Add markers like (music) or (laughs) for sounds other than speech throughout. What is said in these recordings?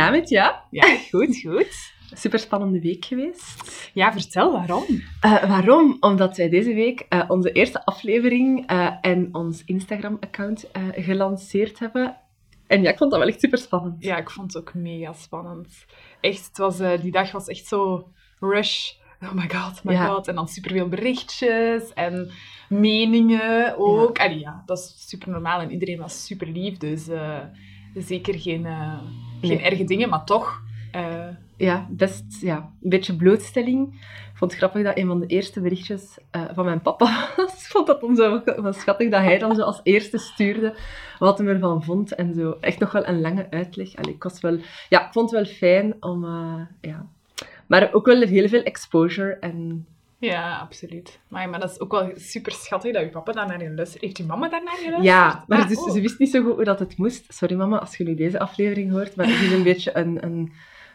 Ja, met jou. Ja, goed, goed. Super spannende week geweest. Ja, vertel waarom. Uh, waarom? Omdat wij deze week uh, onze eerste aflevering uh, en ons Instagram-account gelanceerd hebben. En ja, ik vond dat wel echt super spannend. Ja, ik vond het ook mega spannend. Echt, het was, die dag was echt zo rush. Oh my god, my ja. god. En dan superveel berichtjes en meningen ook. Ja. Allee, ja, dat is super normaal en iedereen was super lief. Dus zeker geen, geen nee. erge dingen, maar toch ja, best ja, een beetje blootstelling. Ik vond het grappig dat een van de eerste berichtjes uh, van mijn papa (laughs) was. Ik vond dat dan zo was schattig dat hij dan zo als eerste stuurde wat hij ervan vond. En zo echt nog wel een lange uitleg. Allee, ik, was wel, ja, ik vond het wel fijn om... Uh, ja. Maar ook wel heel veel exposure en ja, absoluut. Maar, maar dat is ook wel super schattig dat je papa daar naar je luistert. Heeft je mama daar naar geluisterd? Ja, maar ah, dus, oh. ze wist niet zo goed hoe dat het moest. Sorry mama, als je nu deze aflevering hoort, maar het is een (laughs) beetje een, een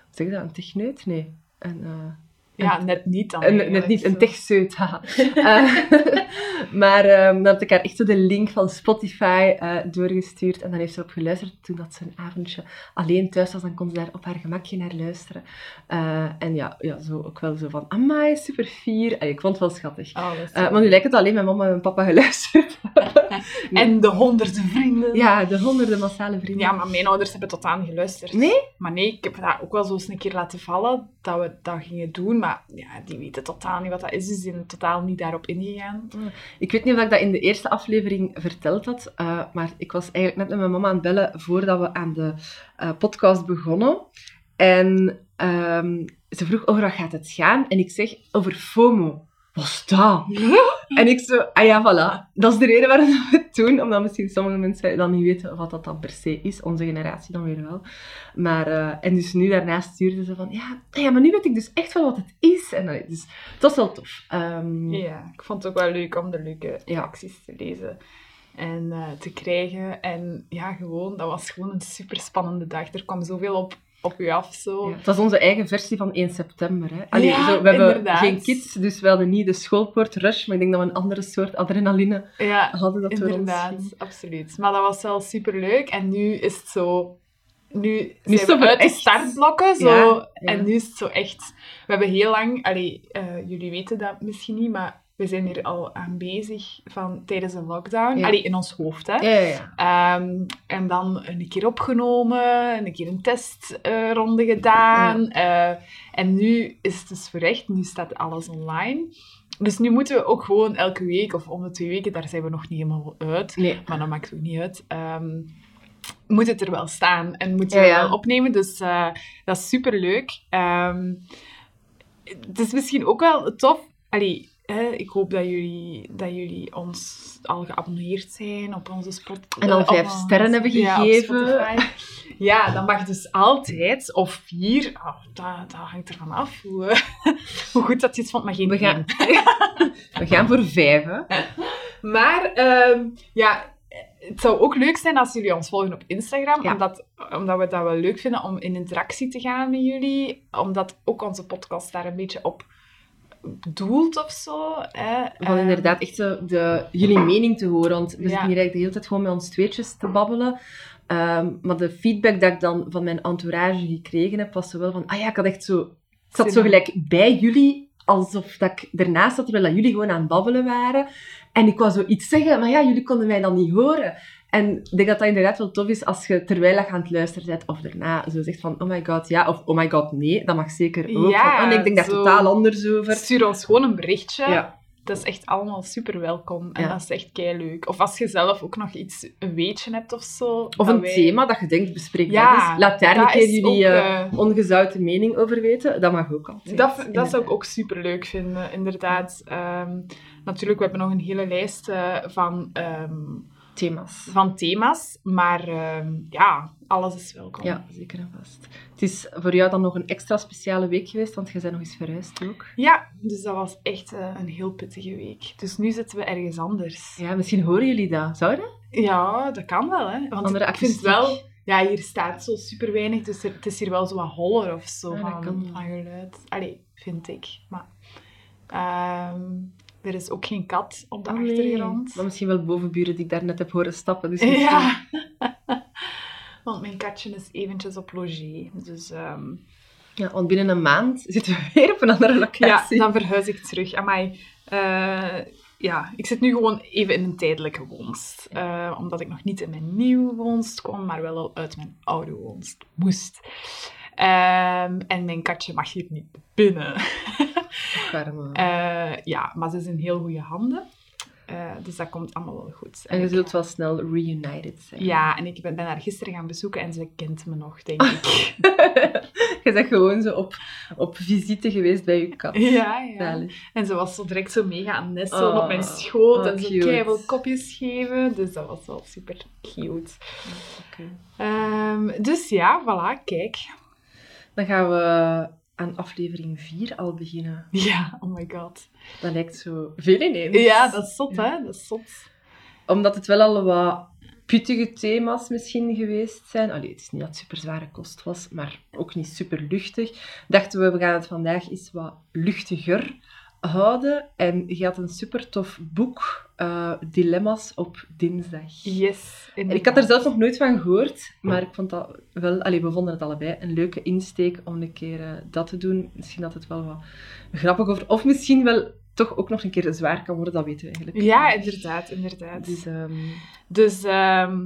zeg dat, een techneut? Nee. Een, uh, ja, net niet dan. Een, net niet, een techseut. uh, (laughs) (laughs) maar um, dan heb ik haar echt zo de link van Spotify uh, doorgestuurd. En dan heeft ze erop geluisterd toen dat ze een avondje alleen thuis was. Dan kon ze daar op haar gemakje naar luisteren. Uh, en ja, ja, zo ook wel zo van, amai, super fier. ik vond het wel schattig. Oh, maar nu lijkt het alleen mijn mama en mijn papa geluisterd. (laughs) en de honderden vrienden. Ja, de honderden massale vrienden. Ja, maar mijn ouders hebben totaal niet geluisterd. Nee? Maar nee, ik heb dat ook wel zo eens een keer laten vallen, dat we dat gingen doen. Maar ja, die weten totaal niet wat dat is. Die zijn totaal niet daarop ingegaan. Ik weet niet of ik dat in de eerste aflevering verteld had, uh, maar ik was eigenlijk net met mijn mama aan het bellen voordat we aan de uh, podcast begonnen. En um, ze vroeg over wat gaat het gaan? En ik zeg over FOMO wat is dat? (laughs) en ik zo, ah ja, voilà. Dat is de reden waarom we het doen. Omdat misschien sommige mensen dan niet weten wat dat dan per se is. Onze generatie dan weer wel. Maar, uh, en dus nu daarnaast stuurde ze van, ja, ah ja, maar nu weet ik dus echt wel wat het is. En dus dat was wel tof. Um, ja, ik vond het ook wel leuk om de leuke reacties te lezen en uh, te krijgen. En ja, gewoon, dat was gewoon een super spannende dag. Er kwam zoveel op op u af. Zo. Ja, het was onze eigen versie van 1 september. Hè. Allee, ja, zo, we hebben geen kids, dus we hadden niet de schoolpoort rush, maar ik denk dat we een andere soort adrenaline ja, hadden. Dat inderdaad, absoluut. Maar dat was wel super leuk. En nu is het zo... Nu, nu zijn we uit de startblokken, zo. En nu is het zo echt... We hebben heel lang... Allee, uh, jullie weten dat misschien niet, maar we zijn hier al aan bezig van tijdens een lockdown. Ja. Allee, in ons hoofd, hè. Ja, ja, um, en dan een keer opgenomen, een keer een testronde uh, gedaan. Uh, en nu is het dus verrecht, nu staat alles online. Dus nu moeten we ook gewoon elke week of om de twee weken, daar zijn we nog niet helemaal uit. Nee. Maar dat maakt ook niet uit. Um, moet het er wel staan en moeten we wel opnemen. Dus uh, dat is super leuk. Um, het is misschien ook wel tof. Allee, ik hoop dat jullie, dat jullie ons al geabonneerd zijn op onze spot. En al vijf sterren hebben gegeven. Ja, ja, dat mag dus altijd. Of vier. Oh, dat, dat hangt ervan af hoe, (laughs) hoe goed dat je het vond. Maar geen we gaan, (laughs) we gaan voor vijf. Hè? Maar um, ja, het zou ook leuk zijn als jullie ons volgen op Instagram. Omdat, omdat we dat wel leuk vinden om in interactie te gaan met jullie. Omdat ook onze podcast daar een beetje op bedoeld of zo. Hè. Van ehm, inderdaad echt zo de, jullie mening te horen. Want we zitten hier eigenlijk de hele tijd gewoon met ons tweetjes te babbelen. Ehm, maar de feedback dat ik dan van mijn entourage gekregen heb, was zo wel van... Ah ja, ik had echt zo... Ik zat zo gelijk bij jullie, alsof dat ik ernaast zat, terwijl dat jullie gewoon aan het babbelen waren. En ik wou zo iets zeggen, maar ja, jullie konden mij dan niet horen. En ik denk dat dat inderdaad wel tof is als je terwijl je aan het luisteren bent of daarna zo zegt van oh my god ja of oh my god nee. Dat mag zeker ook. Ja, van, oh, ik denk daar totaal anders over. Stuur ons gewoon een berichtje. Ja. Dat is echt allemaal super welkom. En dat is echt kei leuk. Of als je zelf ook nog iets, een weetje hebt of zo. Of een thema dat je denkt, bespreek ja, dat eens. Laat daar een keer jullie uh, ongezouten mening over weten. Dat mag ook altijd. Dat, dat zou ik ook super leuk vinden, inderdaad. Um, natuurlijk, we hebben nog een hele lijst uh, van... Um, thema's. Van thema's, maar uh, ja, alles is welkom. Ja, zeker en vast. Het is voor jou dan nog een extra speciale week geweest, want je bent nog eens verhuisd ook. Ja, dus dat was echt uh, een heel pittige week. Dus nu zitten we ergens anders. Ja, misschien horen jullie dat. Zou dat? Ja, dat kan wel, hè. Want Andere ik vind wel... Ja, hier staat zo super weinig, dus er, het is hier wel zo wat holler of zo ja, van, van geluid. Allee, vind ik. Maar... Um, er is ook geen kat op de oh, achtergrond. Maar misschien wel bovenburen die ik daar net heb horen stappen. Dus ja. (laughs) Want mijn katje is eventjes op logé. Dus ehm, Ja, want binnen een maand zitten we weer op een andere ja, locatie. dan verhuis ik terug. Amai, eh, ja, ik zit nu gewoon even in een tijdelijke woonst. Eh, omdat ik nog niet in mijn nieuwe woonst kwam, maar wel al uit mijn oude woonst moest. Ehm, en mijn katje mag hier niet binnen. (laughs) Eh, ja, maar ze is in heel goede handen. Eh, dus dat komt allemaal wel goed. En je ik- zult wel snel reunited zijn. Ja, en ik ben, ben haar gisteren gaan bezoeken en ze kent me nog, denk (laughs) ik. je bent gewoon zo op, op visite geweest bij je kat. ja, ja. Zalig. En ze was zo direct zo mega aan nestelen Oh, op mijn schoot oh, en zo keiveel kopjes geven. Dus dat was wel super cute. Oké. Ehm, dus ja, voilà, kijk. Dan gaan we aan aflevering 4 al beginnen. Ja, oh my god. Dat lijkt zo veel ineens. Ja, dat is zot, hè? Dat is zot. Omdat het wel al wat pittige thema's misschien geweest zijn. Allee, het is niet dat het super zware kost was, maar ook niet super luchtig. Dachten we, we gaan het vandaag eens wat luchtiger houden. En je had een super tof boek, eh, Dilemma's op dinsdag. Yes. En ik had er zelf nog nooit van gehoord, maar ik vond dat wel, allee, we vonden het allebei een leuke insteek om een keer eh, dat te doen. Misschien dat het wel wat grappig over, of misschien wel toch ook nog een keer zwaar kan worden, dat weten we eigenlijk. Ja, inderdaad, inderdaad. Dus, ehm, Dus ehm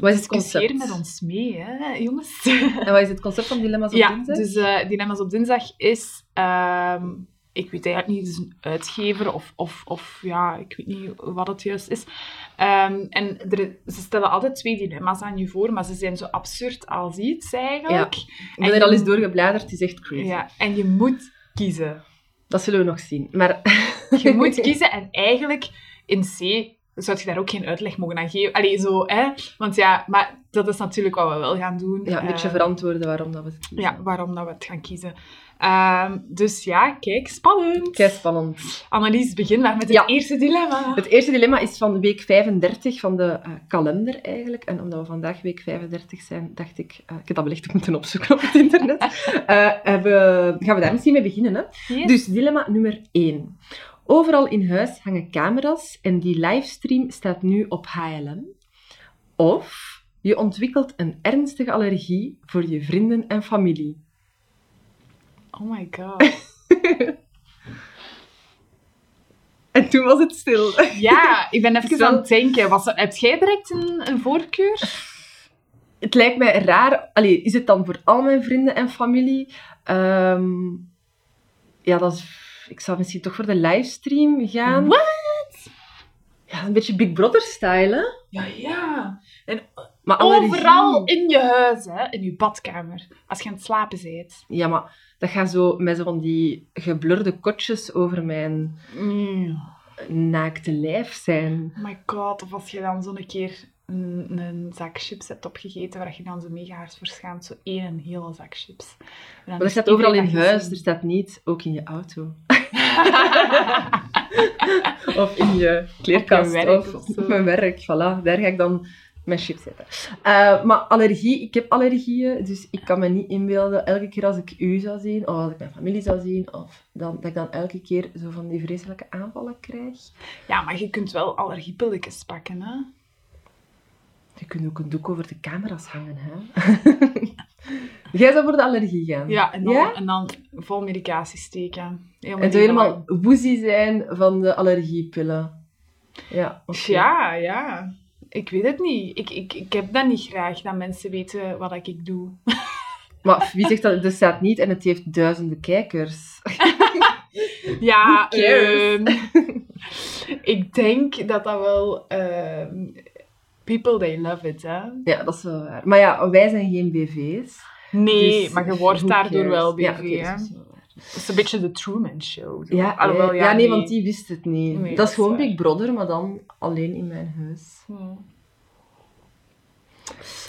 wat is het concept? met ons mee, hè, jongens. En wat is het concept van Dilemma's op ja, dinsdag? dus eh Dilemma's op dinsdag is... ehm, ik weet eigenlijk niet, het is een uitgever of, of, of ja, ik weet niet wat het juist is. Ehm, en er, ze stellen altijd twee dilemma's aan je voor, maar ze zijn zo absurd als iets eigenlijk. Ik ben er al eens doorgebladerd, het is echt crazy. Ja, en je moet kiezen. Dat zullen we nog zien. Maar... Je moet (laughs) kiezen en eigenlijk in C zou je daar ook geen uitleg mogen aan geven. Allee, zo, hè. Want ja, maar dat is natuurlijk wat we wel gaan doen. Ja, een beetje Ehm, verantwoorden waarom dat we het kiezen. Ja, waarom dat we het gaan kiezen. Ehm, dus ja, kijk, spannend. Kei spannend. Annelies, begin maar met het Ja. eerste dilemma. Het eerste dilemma is van week 35 van de eh, kalender eigenlijk. En omdat we vandaag week 35 zijn, dacht ik, eh, ik heb dat wellicht moeten opzoeken op het internet, (laughs) eh, hebben, gaan we daar misschien mee beginnen. Hè? Yes. Dus dilemma nummer 1. Overal in huis hangen camera's en die livestream staat nu op HLM. Of je ontwikkelt een ernstige allergie voor je vrienden en familie. Oh my god. (laughs) En toen was het stil. (laughs) Ja, ik ben even Zo. aan het denken. Was, heb jij direct een, een voorkeur? Het lijkt mij raar. Allee, is het dan voor al mijn vrienden en familie? Ehm, ja, dat is, ik zou misschien toch voor de livestream gaan. What? Ja, een beetje Big Brother-style, hè? Ja, ja. En Maar allergie- overal in je huis, hè. In je badkamer. Als je aan het slapen bent. Ja, maar dat gaat zo met zo van die geblurde kotjes over mijn naakte lijf zijn. Oh my god, of als je dan zo'n keer een, een zak chips hebt opgegeten, waar je dan zo mega hard voor schaamt, zo één hele zak chips. Maar is staat overal in dat huis, er staat niet ook in je auto. (laughs) Of in je kleerkast. Op je werk of of op mijn werk. Voilà, daar ga ik dan mijn chips zetten. Eh, maar allergie, ik heb allergieën, dus ik kan me niet inbeelden, elke keer als ik u zou zien, of als ik mijn familie zou zien, of dan, dat ik dan elke keer zo van die vreselijke aanvallen krijg. Ja, maar je kunt wel allergiepilletjes pakken, hè. Je kunt ook een doek over de camera's hangen, hè. (laughs) Jij zou voor de allergie gaan. Ja, en dan, Ja? En dan vol medicatie steken. Helemaal En zo helemaal woezie zijn van de allergiepillen. Ja. Ja, ja. Ik weet het niet. Ik, ik, ik heb dat niet graag, dat mensen weten wat ik doe. (laughs) Maar wie zegt dat? Het staat niet en het heeft duizenden kijkers. (laughs) Ja, ehm, ik denk dat dat wel... ehm, people, they love it, hè. Ja, dat is wel waar. Maar ja, wij zijn geen BV's. Nee, dus maar je wordt daardoor wel BV, Ja, hè. dat is een beetje de Truman Show. zo. Ja, Alhoewel, ja, ja, nee, want die wist het niet. Nee, dat is gewoon. Big Brother, maar dan alleen in mijn huis. Hmm.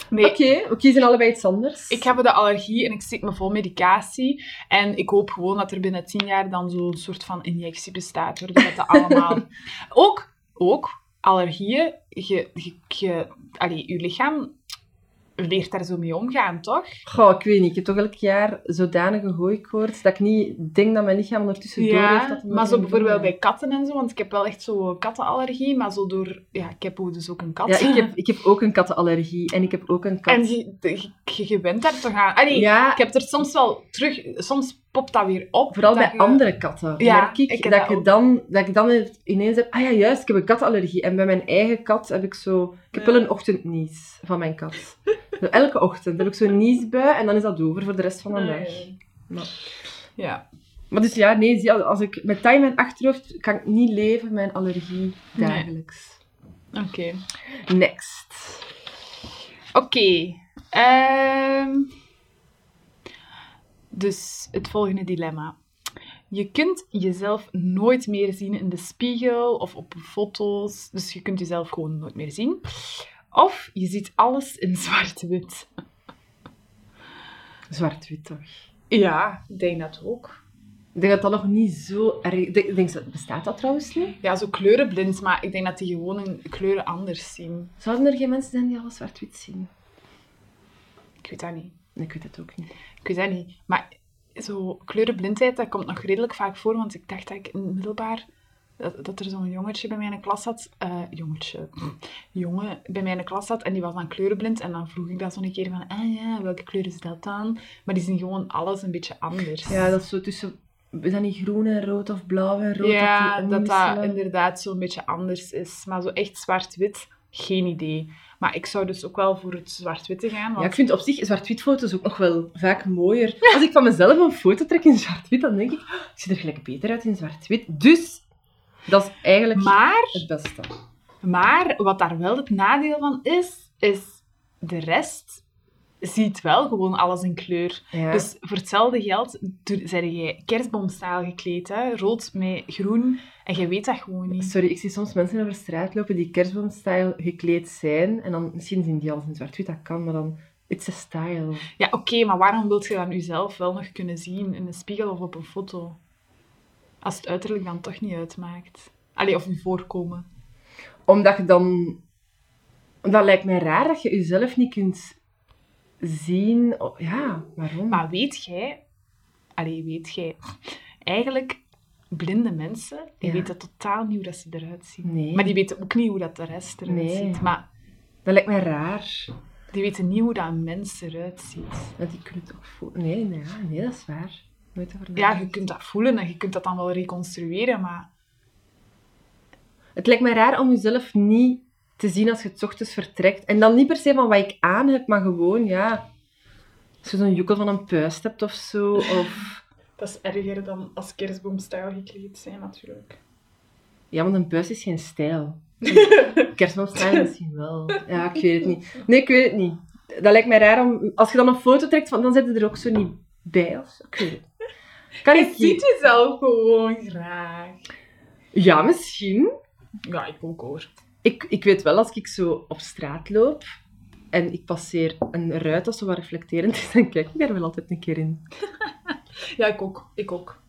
Nee, Oké, we kiezen allebei iets anders. Ik heb de allergie en ik steek me vol medicatie. En ik hoop gewoon dat er binnen tien jaar dan zo'n soort van injectie bestaat, waardoor dat, dat allemaal... (laughs) ook, ook, allergieën, je, je, je, allee, je lichaam leert daar zo mee omgaan, toch? Goh, ik weet niet. Ik heb toch elk jaar zodanige hooikoorts dat ik niet denk dat mijn lichaam ondertussen door heeft. Dat maar zo bijvoorbeeld doen. bij katten en zo, want ik heb wel echt zo kattenallergie, maar zo door... Ja, ik heb dus ook een kat. Ja, ik heb, (laughs) ik heb ook een kattenallergie en ik heb ook een kat. En je, je, je, je bent daar toch aan... Allee, ja, ik heb er soms wel terug... Soms popt dat weer op. vooral bij je- andere katten Ja, merk ik, ik dat, dat ook. dan, dat ik dan ineens heb... Ah ja, juist, ik heb een kattenallergie. En bij mijn eigen kat heb ik zo... Ik heb wel een ochtendnies van mijn kat. Elke ochtend heb ik zo'n niesbui en dan is dat over voor de rest van de dag. ja. Maar, Ja. maar dus ja, nee, zie, als ik met time in mijn achterhoofd kan ik niet leven een allergie Nee. dagelijks. Oké. Next. Oké. ehm, dus het volgende dilemma. Je kunt jezelf nooit meer zien in de spiegel of op foto's. Dus je kunt jezelf gewoon nooit meer zien. Of je ziet alles in (laughs) zwart-wit. Zwart-wit toch? Ja, ik denk dat ook. Ik denk dat dat nog niet zo erg... Ik denk, bestaat dat trouwens niet? Ja, zo kleurenblind, maar ik denk dat die gewoon hun kleuren anders zien. Zouden er geen mensen zijn die alles zwart-wit zien? Ik weet dat niet. Ik weet het ook niet. Ik weet dat niet. Maar zo kleurenblindheid, dat komt nog redelijk vaak voor. Want ik dacht dat ik in middelbaar... Dat, dat er zo'n jongetje bij mij in de klas zat. eh jongetje. Jongen bij mij in de klas zat. En die was dan kleurenblind. En dan vroeg ik dat zo'n keer van... Ah ja, welke kleur is dat dan? Maar die zien gewoon alles een beetje anders. Ja, dat is zo tussen... Is dat niet groen en rood of blauw en rood? Ja, dat, die dat dat inderdaad zo'n beetje anders is. Maar zo echt zwart-wit, geen idee. Maar ik zou dus ook wel voor het zwart-witte gaan. Ja, Want ik vind op zich zwart-wit foto's ook nog wel vaak mooier. Als ik van mezelf een foto trek in zwart-wit, dan denk ik, "Ah, ik zie er gelijk beter uit in zwart-wit. Dus, dat is eigenlijk Maar het beste. Maar wat daar wel het nadeel van is, is de rest ziet wel gewoon alles in kleur. Ja. Dus voor hetzelfde geld zijn jij kerstboomstijl gekleed, hè? rood met groen, en je weet dat gewoon niet. Sorry, ik zie soms mensen over straat lopen die kerstboomstyle gekleed zijn. En dan misschien zien die alles in zwart-wit, dat kan, maar dan... It's a style. Ja, oké, maar waarom wilt je dan jezelf wel nog kunnen zien in een spiegel of op een foto? Als het uiterlijk dan toch niet uitmaakt. Allee, of je voorkomen. Omdat je dan... Dat lijkt mij raar dat je jezelf niet kunt zien. Oh, ja, waarom? Maar weet jij... Allee, weet jij... Eigenlijk, blinde mensen, die Ja. weten totaal niet hoe dat ze eruit zien. Nee. Maar die weten ook niet hoe dat de rest eruit Nee. ziet. Maar Dat lijkt mij raar. die weten niet hoe dat een mens eruit ziet. Dat die kunnen toch voelen. Nee, nee, dat is waar. Nooit over Ja, je kunt dat voelen en je kunt dat dan wel reconstrueren, maar... Het lijkt mij raar om jezelf niet te zien als je het 's ochtends vertrekt. En dan niet per se van wat ik aan heb, maar gewoon, ja... Als je zo'n joekel van een puist hebt of zo, of... (laughs) Dat is erger dan als kerstboomstijl gekleed zijn, natuurlijk. Ja, want een buis is geen stijl. (laughs) Kerstboomstijl misschien wel. Ja, ik weet het niet. Nee, ik weet het niet. Dat lijkt mij raar om... Als je dan een foto trekt, van, dan zit je er ook zo niet bij of zo. Ik weet het niet. Kan ik niet? jezelf gewoon graag. Ja, misschien. Ja, ik ook hoor. Ik, ik weet wel, als ik zo op straat loop en ik passeer een ruit dat zo wat reflecterend is, (laughs) dan kijk ik daar wel altijd een keer in. (laughs) Ja, ik ook. Ik ook.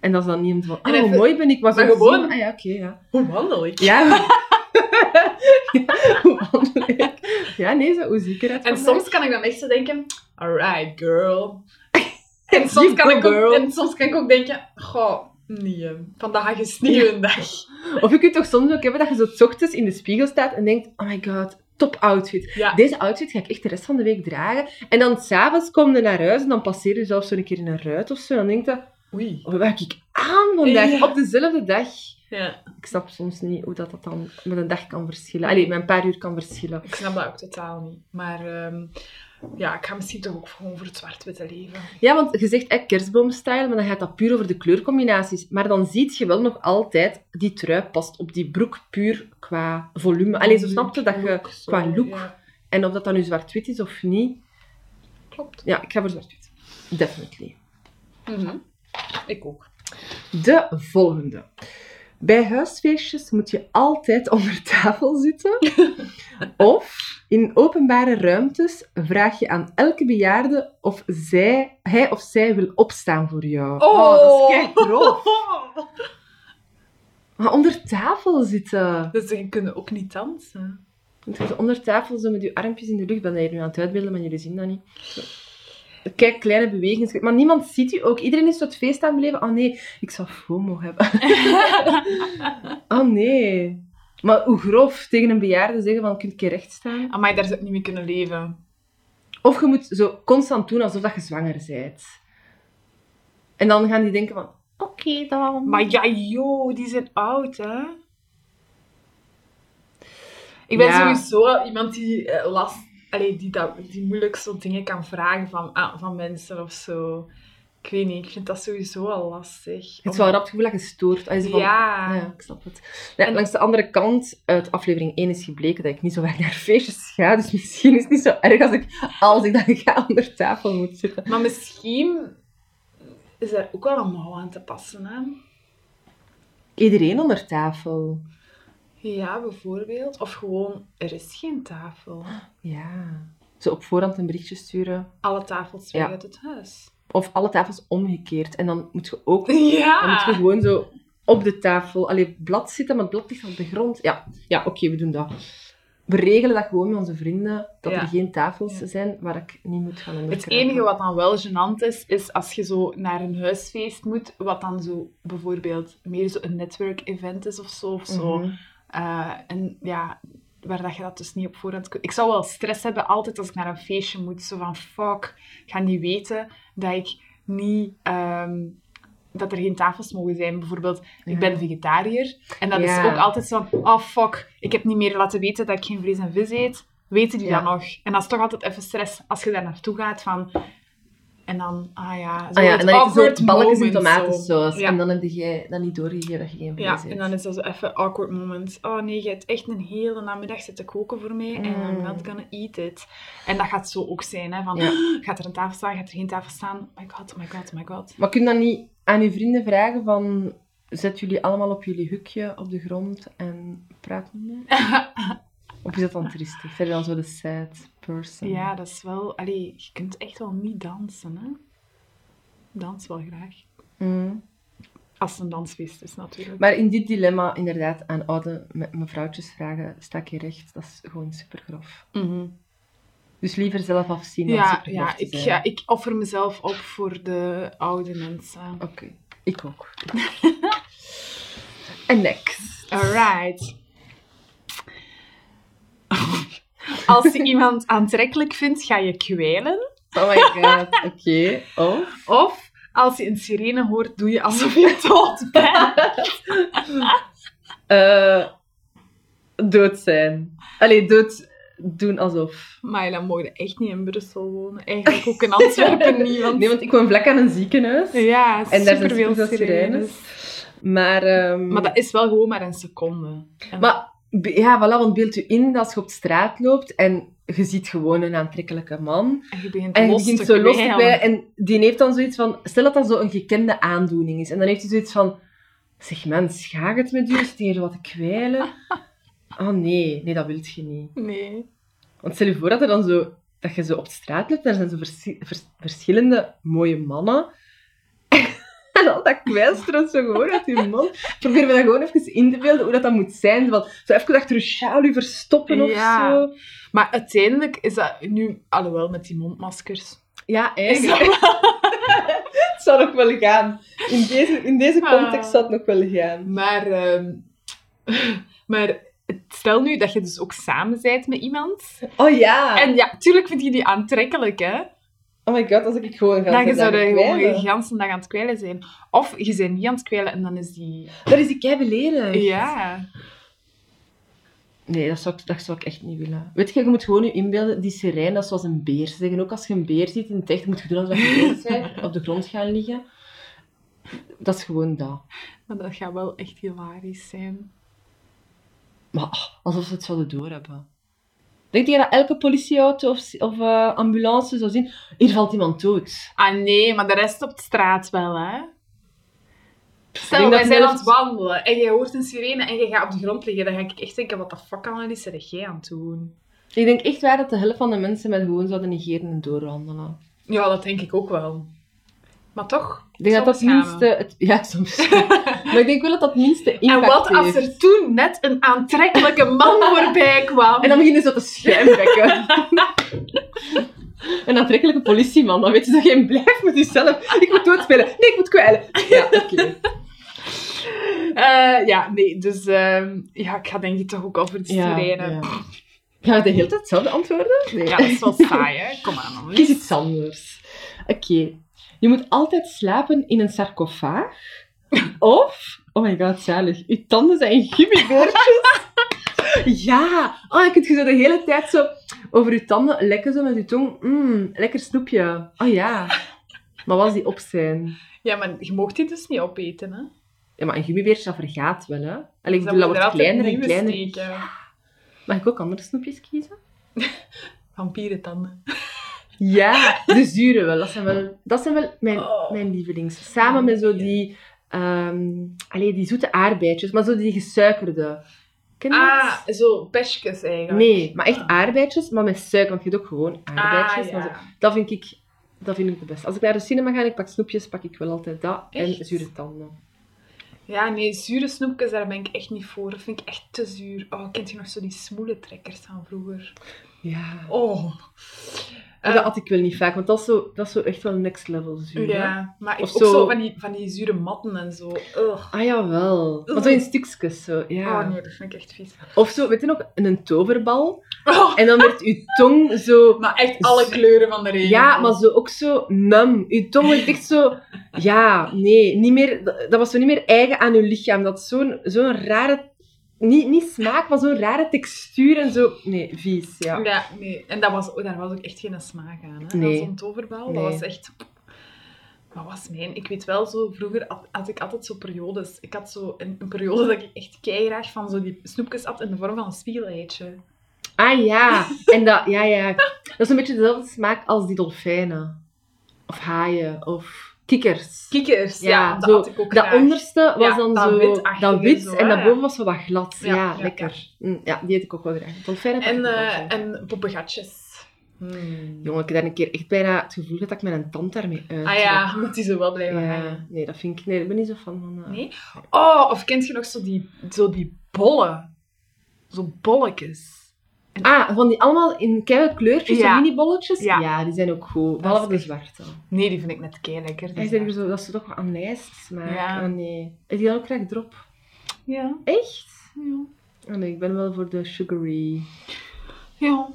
En dat is dan niet om van, ah, hoe mooi ben ik, maar zo maar gewoon- ah ja, oké, ja. Hoe wandel ik? Ja. (laughs) ja, hoe wandel ik? Ja, nee, zo, hoe zie ik eruit En vandaag? soms kan ik dan echt zo denken, alright girl. En soms, kan ik ook, en soms kan ik ook denken, goh, nee, vandaag is niet een dag. (laughs) Of je kunt toch soms ook hebben dat je zo ochtends in de spiegel staat en denkt, oh my god, top outfit. Ja. Deze outfit ga ik echt de rest van de week dragen. En dan s'avonds kom je naar huis en dan passeer je zelf zo een keer in een ruit of zo. En dan denk je, Oei. wat heb ik aan vandaag? Ja. Op dezelfde dag. Ja. Ik snap soms niet hoe dat, dat dan met een dag kan verschillen. Allee, met een paar uur kan verschillen. Ik snap dat ook totaal niet. Maar ehm, ja, ik ga misschien toch ook gewoon voor het zwart-witte leven. Ja, want je zegt kerstboomstyle, maar dan gaat dat puur over de kleurcombinaties. Maar dan zie je wel nog altijd, die trui past op die broek puur qua volume. Allee, zo snap je dat je Look, qua look, ja. en of dat dan nu zwart-wit is of niet. Klopt. Ja, ik ga voor zwart-wit. Definitely. Mhm. Ik ook. De volgende. Bij huisfeestjes moet je altijd (laughs) onder tafel zitten. of in openbare ruimtes vraag je aan elke bejaarde of zij, hij of zij wil opstaan voor jou. dat is kei grof. (laughs) Maar onder tafel zitten. Dus je kunt ook niet dansen. Zo onder tafel zo met je armpjes in de lucht, ben je nu aan het uitbeelden, maar jullie zien dat niet. Zo. Kijk, kleine bewegingen. Maar niemand ziet u ook. Iedereen is het feest aan het beleven. Oh nee, ik zou FOMO hebben. oh (laughs) nee. Maar hoe grof tegen een bejaarde zeggen van, kun je recht staan? Amai, daar zou ik niet mee kunnen leven. Of je moet zo constant doen alsof dat je zwanger bent. En dan gaan die denken van, oké dan. Maar ja, joh, die zijn oud, hè. Ik ben Ja. sowieso iemand die eh, last... Allee, die, dat, die moeilijk zo dingen kan vragen van, ah, van mensen of zo. Ik weet niet, ik vind dat sowieso al lastig. Het is wel rap het gevoel dat je stoort. Als je van, Ja. Ja, ik snap het. Ja, En- Langs de andere kant, uit aflevering 1 is gebleken dat ik niet zo vaak naar feestjes ga. Dus misschien is het niet zo erg als ik, als ik dan ga onder tafel moet zitten. Maar misschien is er ook wel een mouw aan te passen, hè. Iedereen onder tafel. Ja, bijvoorbeeld. Of gewoon, er is geen tafel. Ja. Zo op voorhand een berichtje sturen. Alle tafels Ja. weg uit het huis. Of alle tafels omgekeerd. En dan moet je ook... (laughs) Dan moet je Ja! gewoon zo op de tafel... Allee, blad zitten, maar het blad ligt op de grond. Ja, ja oké, we doen dat. We regelen dat gewoon met onze vrienden. Dat Ja. er geen tafels Ja. zijn waar ik niet moet gaan Het enige wat dan wel gênant is, is als je zo naar een huisfeest moet, wat dan zo bijvoorbeeld meer zo een network-event is of zo. Of zo. Mhm. Eh, en ja, waar dat je dat dus niet op voorhand kunt. Ik zou wel stress hebben altijd als ik naar een feestje moet. Zo van, fuck, ik ga niet weten dat ik niet... ehm, dat er geen tafels mogen zijn. Bijvoorbeeld, ik ben vegetariër. En dat Ja. is ook altijd zo van, oh fuck, ik heb niet meer laten weten dat ik geen vlees en vis eet. Weten die Ja. dat nog? En dat is toch altijd even stress als je daar naartoe gaat van... En dan, ah ja... Zo Ah ja, en dan heeft je awkward zo balkjes in tomatensaus. Ja. En dan heb jij dat niet doorgegeven dat je geen vlees Ja, en dan is dat zo even awkward moment. Oh nee, je hebt echt een hele namiddag zitten koken voor mij en I'm Mm. not gonna eat it. En dat gaat zo ook zijn, hè. Van, Ja. gaat er een tafel staan, gaat er geen tafel staan? Oh my god, oh my god, oh my god. Maar kun je dan niet aan je vrienden vragen van... Zet jullie allemaal op jullie hukje op de grond en praat niet meer? (laughs) Of is dat dan triestig? Je dan zo de sad person? Ja, dat is wel... Allee, je kunt echt wel niet dansen, hè. Dans wel graag. Mm. Als het een dansfeest is, natuurlijk. Maar in dit dilemma, inderdaad, aan oude me- mevrouwtjes vragen, sta ik je recht. Dat is gewoon super grof. Mhm. Dus liever zelf afzien dan Ja, super ja ik, zijn. ga, ik offer mezelf op voor de oude mensen. Oké, ik ook. (laughs) en next. Alright. Als je iemand aantrekkelijk vindt, ga je kwijlen. Oh my god, oké. Oh. Of als je een sirene hoort, doe je alsof je dood bent. Eh, dood zijn. Allee, dood doen alsof. Maar dan mogen echt niet in Brussel wonen. Eigenlijk ook in Antwerpen (laughs) niet. Want... Nee, want ik woon vlak aan een ziekenhuis. Ja, En daar zijn superveel sirenes. sirenes. Maar, ehm, Maar dat is wel gewoon maar een seconde. En- maar ja, voilà, want beeld u in dat je op straat loopt en je ziet gewoon een aantrekkelijke man. en je begint En je los begint te zo los te kwijlen. En die heeft dan zoiets van... Stel dat dat zo een gekende aandoening is. En dan heeft hij zoiets van... Zeg mens, ga het met u? Zit hier wat te kwijlen? Oh (laughs) nee, nee, dat wilt je niet. Nee. Want stel je voor dat, er dan zo, dat je zo op straat loopt en er zijn zo vers- verschillende mooie mannen. En (laughs) al dat kwijlstront zo gewoon uit je mond. Probeer me dat gewoon even in te beelden hoe dat, dat moet zijn. Van, zo even achter je sjaal je verstoppen of Ja. zo. Maar uiteindelijk is dat nu... Alhoewel, met die mondmaskers. Ja, eigenlijk. (laughs) het zou nog wel gaan. In deze, in deze Ah. context zou het nog wel gaan. Maar, ehm, (laughs) maar stel nu dat je dus ook samen bent met iemand. Oh ja. En ja, tuurlijk vind je die aantrekkelijk, hè. Oh my god, als ik gewoon ga Dan je zou gewoon de ganse dag aan het kwijlen zijn. Of je bent niet aan het kwijlen en dan is die... Dat is die kei beledig. Ja. Nee, dat zou, ik, dat zou ik echt niet willen. Weet je, je moet gewoon je inbeelden, die sirene, dat is zoals een beer. Ze zeggen ook als je een beer ziet in het echt, moet je doen alsof je op de grond (laughs) gaan liggen. Dat is gewoon dat. Maar dat gaat wel echt hilarisch zijn. Maar ah, alsof ze het zouden doorhebben. Denk je dat elke politieauto of, of eh, ambulance zou zien? Hier valt iemand dood. Ah nee, maar de rest op de straat wel, hè. Stel, wij zijn aan het wandelen en je hoort een sirene en je gaat op de grond liggen. Dan ga ik echt denken, wat de fuck Annelies is jij aan het doen? Ik denk echt waar dat de helft van de mensen met gewoon zouden negeren en doorwandelen. Ja, dat denk ik ook wel. Maar toch, Ik denk dat dat gaan minste... Het, ja, soms. (laughs) Maar ik denk wel dat dat minste En impact wat als er toen net een aantrekkelijke man (laughs) voorbij kwam? En dan beginnen ze te schuimbekken. (laughs) Een aantrekkelijke politieman, dan weet je dat je blijft met jezelf. Ik moet doodspelen. Nee, ik moet kwijlen. Ja, oké. Eh, ja, nee, dus ehm, ja, ik ga denk ik toch ook voor de Ja, sirene. ja. Ga je de hele tijd hetzelfde antwoorden? Nee. Ja, dat is wel saai, hè. Kom aan, dan. Kies iets anders. Oké. Je moet altijd slapen in een sarcofaag. Of, oh my god, zalig. Je tanden zijn gummibeertjes. ja. Oh, dan kun je zo de hele tijd zo over je tanden lekken zo met je tong. Mmm, lekker snoepje. Oh ja. Maar wat als die op zijn? Ja, maar je mocht die dus niet opeten, hè. Ja, maar een gummibeertje, vergaat wel, hè. Allee, ik bedoel, dat wordt er kleiner en kleiner. steken. Mag ik ook andere snoepjes kiezen? (laughs) Vampierentanden. Ja, de zure wel. Dat zijn wel, dat zijn wel mijn, Oh. mijn lievelings. Samen met zo die, ehm allee, die zoete aardbeidjes, maar zo die gesuikerde. Ken je Ah, dat? zo pesjes eigenlijk. Nee, maar echt aardbeidjes, maar met suiker. Want je hebt ook gewoon aardbeidjes. Ah, maar zo. Dat vind ik... Dat vind ik de beste. Als ik naar de cinema ga en ik pak snoepjes, pak ik wel altijd dat Echt? en zure tanden. Ja, nee, zure snoepjes, daar ben ik echt niet voor. Dat vind ik echt te zuur. Oh, kent je nog zo die smoelentrekkers van vroeger? Ja. Oh. Maar Eh, dat had ik wel niet vaak, want dat is zo, dat is zo echt wel next level zuur. hè. ja, maar ik ook zo, van, die, van die zure matten en zo. Ugh. Ah, jawel. Maar zo in stukjes, zo. Ja. Oh nee, dat vind ik echt vies. Of zo, weet je nog, een toverbal. Oh, En dan werd uw tong zo... maar echt alle kleuren van de regen. Ja, maar zo ook zo num. Uw tong werd echt zo... Ja, nee, niet meer... Dat was zo niet meer eigen aan uw lichaam. Dat zo'n zo'n rare... Niet, niet smaak, maar zo'n rare textuur en zo... Nee, vies, ja. Ja, nee. En dat was, daar was ook echt geen smaak aan. Hè? Nee. Zo'n toverbal, Nee. dat was echt... Wat was mijn? Ik weet wel, zo, vroeger had, had ik altijd zo periodes. Ik had zo een, een periode dat ik echt keihard van zo die snoepjes had in de vorm van een spiegeleitje. Ah, ja. En dat... Ja, ja. Dat is een beetje dezelfde smaak als die dolfijnen. Of haaien. Of kikkers. Kikkers, ja, Ja, dat zo, had ik ook Dat graag. onderste was Ja, dan dat zo... witachtige dat wit. zo, en hè, daarboven was zo wat glad. Ja, lekker. Mm, Ja, die eet ik ook wel graag. En, ik ook wel eh, graag. en poppegatjes. Hmm. Jongen, ik heb daar een keer echt bijna het gevoel dat ik met een tand daarmee uit. Ah ja, moet (laughs) die zo wel blijven hangen. nee, dat vind ik... Nee, ik ben niet zo fan van... eh. Nee? Oh, of kent je nog zo die, zo die bollen? Zo bolletjes. Ah, van die allemaal in keiharde kleurtjes, Ja. mini-bolletjes? Ja. Ja. die zijn ook goed. Behalve is de zwarte. Nee, die vind ik net kei lekker. Hij zegt zo, dat is toch wel anijs smaak. Ja. Ah, nee. Heb je dan ook graag drop? Ja. Echt? Ja. Ah, nee, ik ben wel voor de sugary. Ja.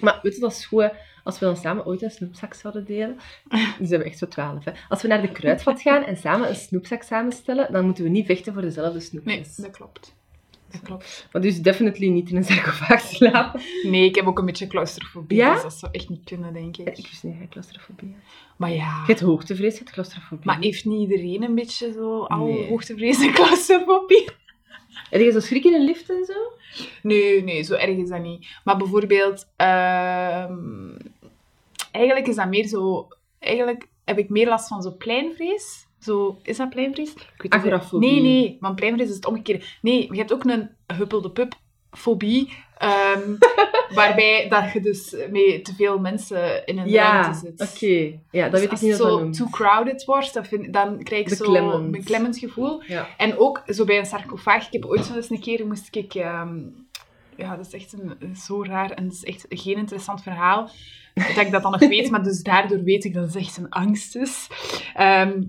Maar weet je, dat is goed, hè. Als we dan samen ooit een snoepzak zouden delen, (laughs) die zijn we echt zo twaalf, hè. Als we naar de kruidvat gaan en samen een snoepzak samenstellen, dan moeten we niet vechten voor dezelfde Nee, snoepjes. dat klopt. Dat klopt. Maar dus definitely niet in een sarcofaag slapen. Nee, ik heb ook een beetje claustrofobie, Ja? dus dat zou echt niet kunnen, denk ik. Ik wist niet je claustrofobie. Maar ja... Je hebt hoogtevrees, je hebt claustrofobie. Maar heeft niet iedereen een beetje zo al Nee. hoogtevrees en claustrofobie? (laughs) Heb je zo schrik in een lift en zo? Nee, nee, zo erg is dat niet. Maar bijvoorbeeld, ehm, eigenlijk is dat meer zo. Eigenlijk heb ik meer last van zo pleinvrees. Zo, is dat pleinvrees? Ik weet niet. Agorafobie. Nee, nee, want pleinvrees is het omgekeerde. Nee, je hebt ook een huppelde pup fobie. ehm, (laughs) waarbij dat je dus met te veel mensen in een Ja, ruimte oké. zit. Ja, dat Dus weet ik als niet het hoe dat zo too crowded wordt, dan, vind, dan krijg ik zo'n Beklemmend. gevoel. Ja. En ook zo bij een sarcofaag. Ik heb ooit zo eens een keer moest ik. ehm, ja, dat is echt een, een zo raar en dat is echt geen interessant verhaal. Dat ik dat dan nog weet, (laughs) maar dus daardoor weet ik dat het echt een angst is. Ehm,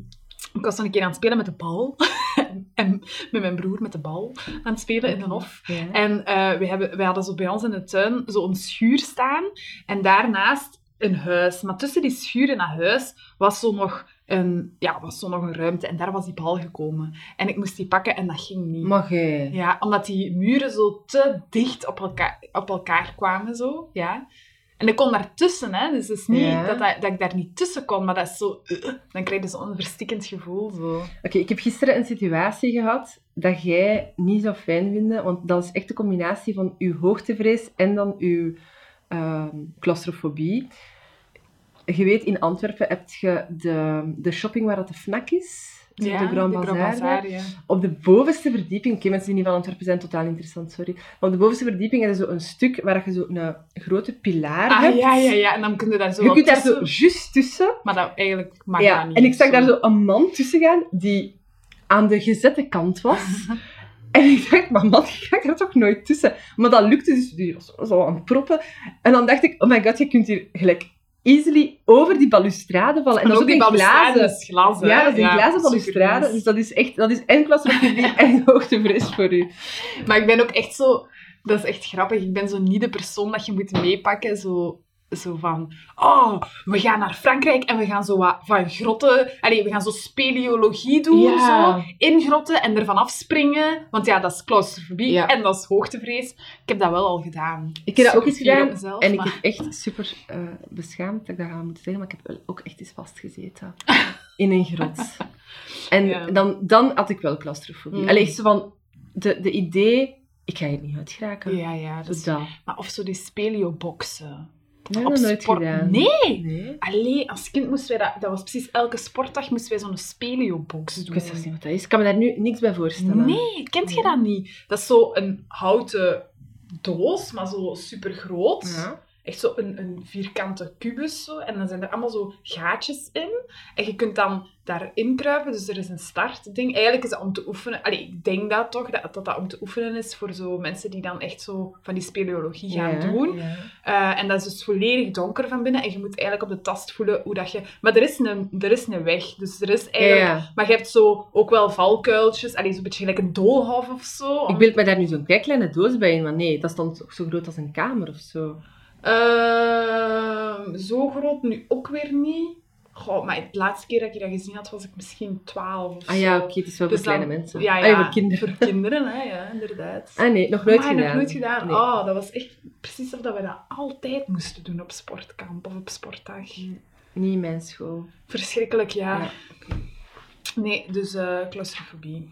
ik was dan een keer aan het spelen met de bal. (laughs) en met mijn broer met de bal aan het spelen in de hof. Ja. En eh, we, hebben, we hadden zo bij ons in de tuin zo'n schuur staan. En daarnaast een huis. Maar tussen die schuur en dat huis was zo nog een, ja, was zo nog een ruimte. En daar was die bal gekomen. En ik moest die pakken en dat ging niet. Mag jij? Ja, omdat die muren zo te dicht op elkaar, op elkaar kwamen. Zo, ja. En ik kon daartussen, hè. Dus het is niet Ja. dat, dat, dat ik daar niet tussen kon. Maar dat is zo... uh, dan krijg je zo'n verstikkend gevoel. Zo. Oké, ik heb gisteren een situatie gehad dat jij niet zou fijn vinden, want dat is echt de combinatie van uw hoogtevrees en dan uw ehm, claustrofobie. Je weet, in Antwerpen heb je de, de shopping waar dat de FNAC is. Zo de Grand de Bazaar. Grand Bazaar, ja. Op de bovenste verdieping, oké, mensen die niet van Antwerpen zijn, totaal interessant, sorry. Maar op de bovenste verdieping je zo een stuk waar je zo een grote pilaar Ah, hebt. ja, ja, ja. En dan kun je daar zo Je kunt daar zo juist tussen. Maar dat eigenlijk mag Ja, dat niet. en ik zag zo. daar zo een man tussen gaan die aan de gezette kant was. (laughs) En ik dacht, maar man, ik ga er toch nooit tussen. Maar dat lukte dus, die was zo aan het proppen. En dan dacht ik, oh my god, je kunt hier gelijk easily over die balustrade vallen. En, En dat ook is die ook balustrade glazen. is hè? Ja, dat is een glazen balustrade. Dus dat is echt, dat is en claustrofobie en (laughs) hoogtevrees voor u. Maar ik ben ook echt zo... Dat is echt grappig. Ik ben zo niet de persoon dat je moet meepakken. Zo, zo van... Oh, we gaan naar Frankrijk en we gaan zo wat van grotten... Allee, we gaan zo speleologie doen, Ja. zo. In grotten en ervan afspringen. Want ja, dat is claustrofobie Ja. en dat is hoogtevrees. Ik heb dat wel al gedaan. Ik heb dat ook eens gedaan. mezelf, en ik heb echt super eh, beschaamd dat ik dat ga moeten zeggen, maar ik heb ook echt eens vastgezeten. (laughs) In een grot. En Ja. dan, dan had ik wel claustrofobie. Mm. Allee, zo van... De, de idee... Ik ga hier niet uit geraken. Ja, ja. Dat is... Zo dat. Maar of zo die speleo-boxen. Dat heb ik nooit sport- gedaan. Nee! Nee. Allee, als kind moesten wij dat... Dat was precies elke sportdag moesten wij zo'n speleo-box Ik doen. wist zelfs niet wat dat is. Ik kan me daar nu niks bij voorstellen. Nee, kent je dat niet? Dat is zo een houten doos, maar zo super groot. Ja. Echt zo een, een vierkante kubus zo. En dan zijn er allemaal zo gaatjes in. En je kunt dan daarin kruipen. Dus er is een startding. Eigenlijk is dat om te oefenen. Allee, ik denk dat toch, dat, dat dat om te oefenen is voor zo mensen die dan echt zo van die speleologie gaan Ja, doen. ja. Eh, en dat is dus volledig donker van binnen. En je moet eigenlijk op de tast voelen hoe dat je... Maar er is een, er is een weg. Dus er is eigenlijk... Ja. Maar je hebt zo ook wel valkuiltjes. Allee, zo'n beetje gelijk een doolhof of zo. Ik beeld me daar nu zo'n kleine doos bij in, maar nee, dat dan toch zo groot als een kamer of zo. Ehm, zo groot nu ook weer niet. Goh, maar de laatste keer dat ik dat gezien had, was ik misschien 12 of Ah zo. ja, oké, het is wel Dus voor kleine dan- mensen. Ja, Ah, ja, voor kinderen. Voor kinderen, hè, ja, inderdaad. Ah nee, nog nooit gedaan. nog nooit gedaan. Nee. Oh, dat was echt precies of dat we dat altijd moesten doen op sportkamp of op sportdag. Niet in mijn school. Verschrikkelijk, ja. Ja. Nee, dus eh claustrofobie.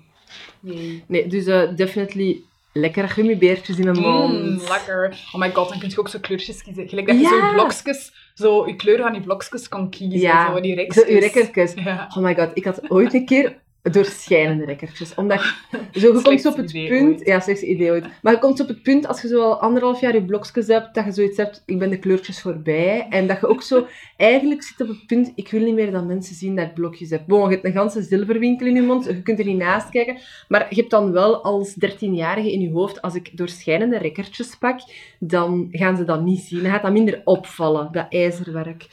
Jee. Nee, dus eh, definitely lekkere gummibeertjes in mijn mond. Mm, lekker. Oh my god, dan kun je ook zo kleurtjes kiezen. Gelijk dat je Ja. zo blokjes, zo je kleur van die blokjes kon kiezen. Ja, zo, die Zo, rekjes. (laughs) Ja. Oh my god, ik had ooit een keer doorschijnende rekkertjes. Omdat ik, (laughs) zo, je komt op het punt... ooit. Ja, slechtste idee ooit. Maar je komt op het punt, als je zo al anderhalf jaar je blokjes hebt, dat je zoiets hebt, ik ben de kleurtjes voorbij. En dat je ook zo (laughs) eigenlijk zit op het punt, ik wil niet meer dat mensen zien dat ik blokjes heb. Bon, je hebt een ganse zilverwinkel in je mond, je kunt er niet naast kijken. Maar je hebt dan wel als 13-jarige in je hoofd, als ik doorschijnende rekkertjes pak, dan gaan ze dat niet zien. Dan gaat dat minder opvallen, dat ijzerwerk.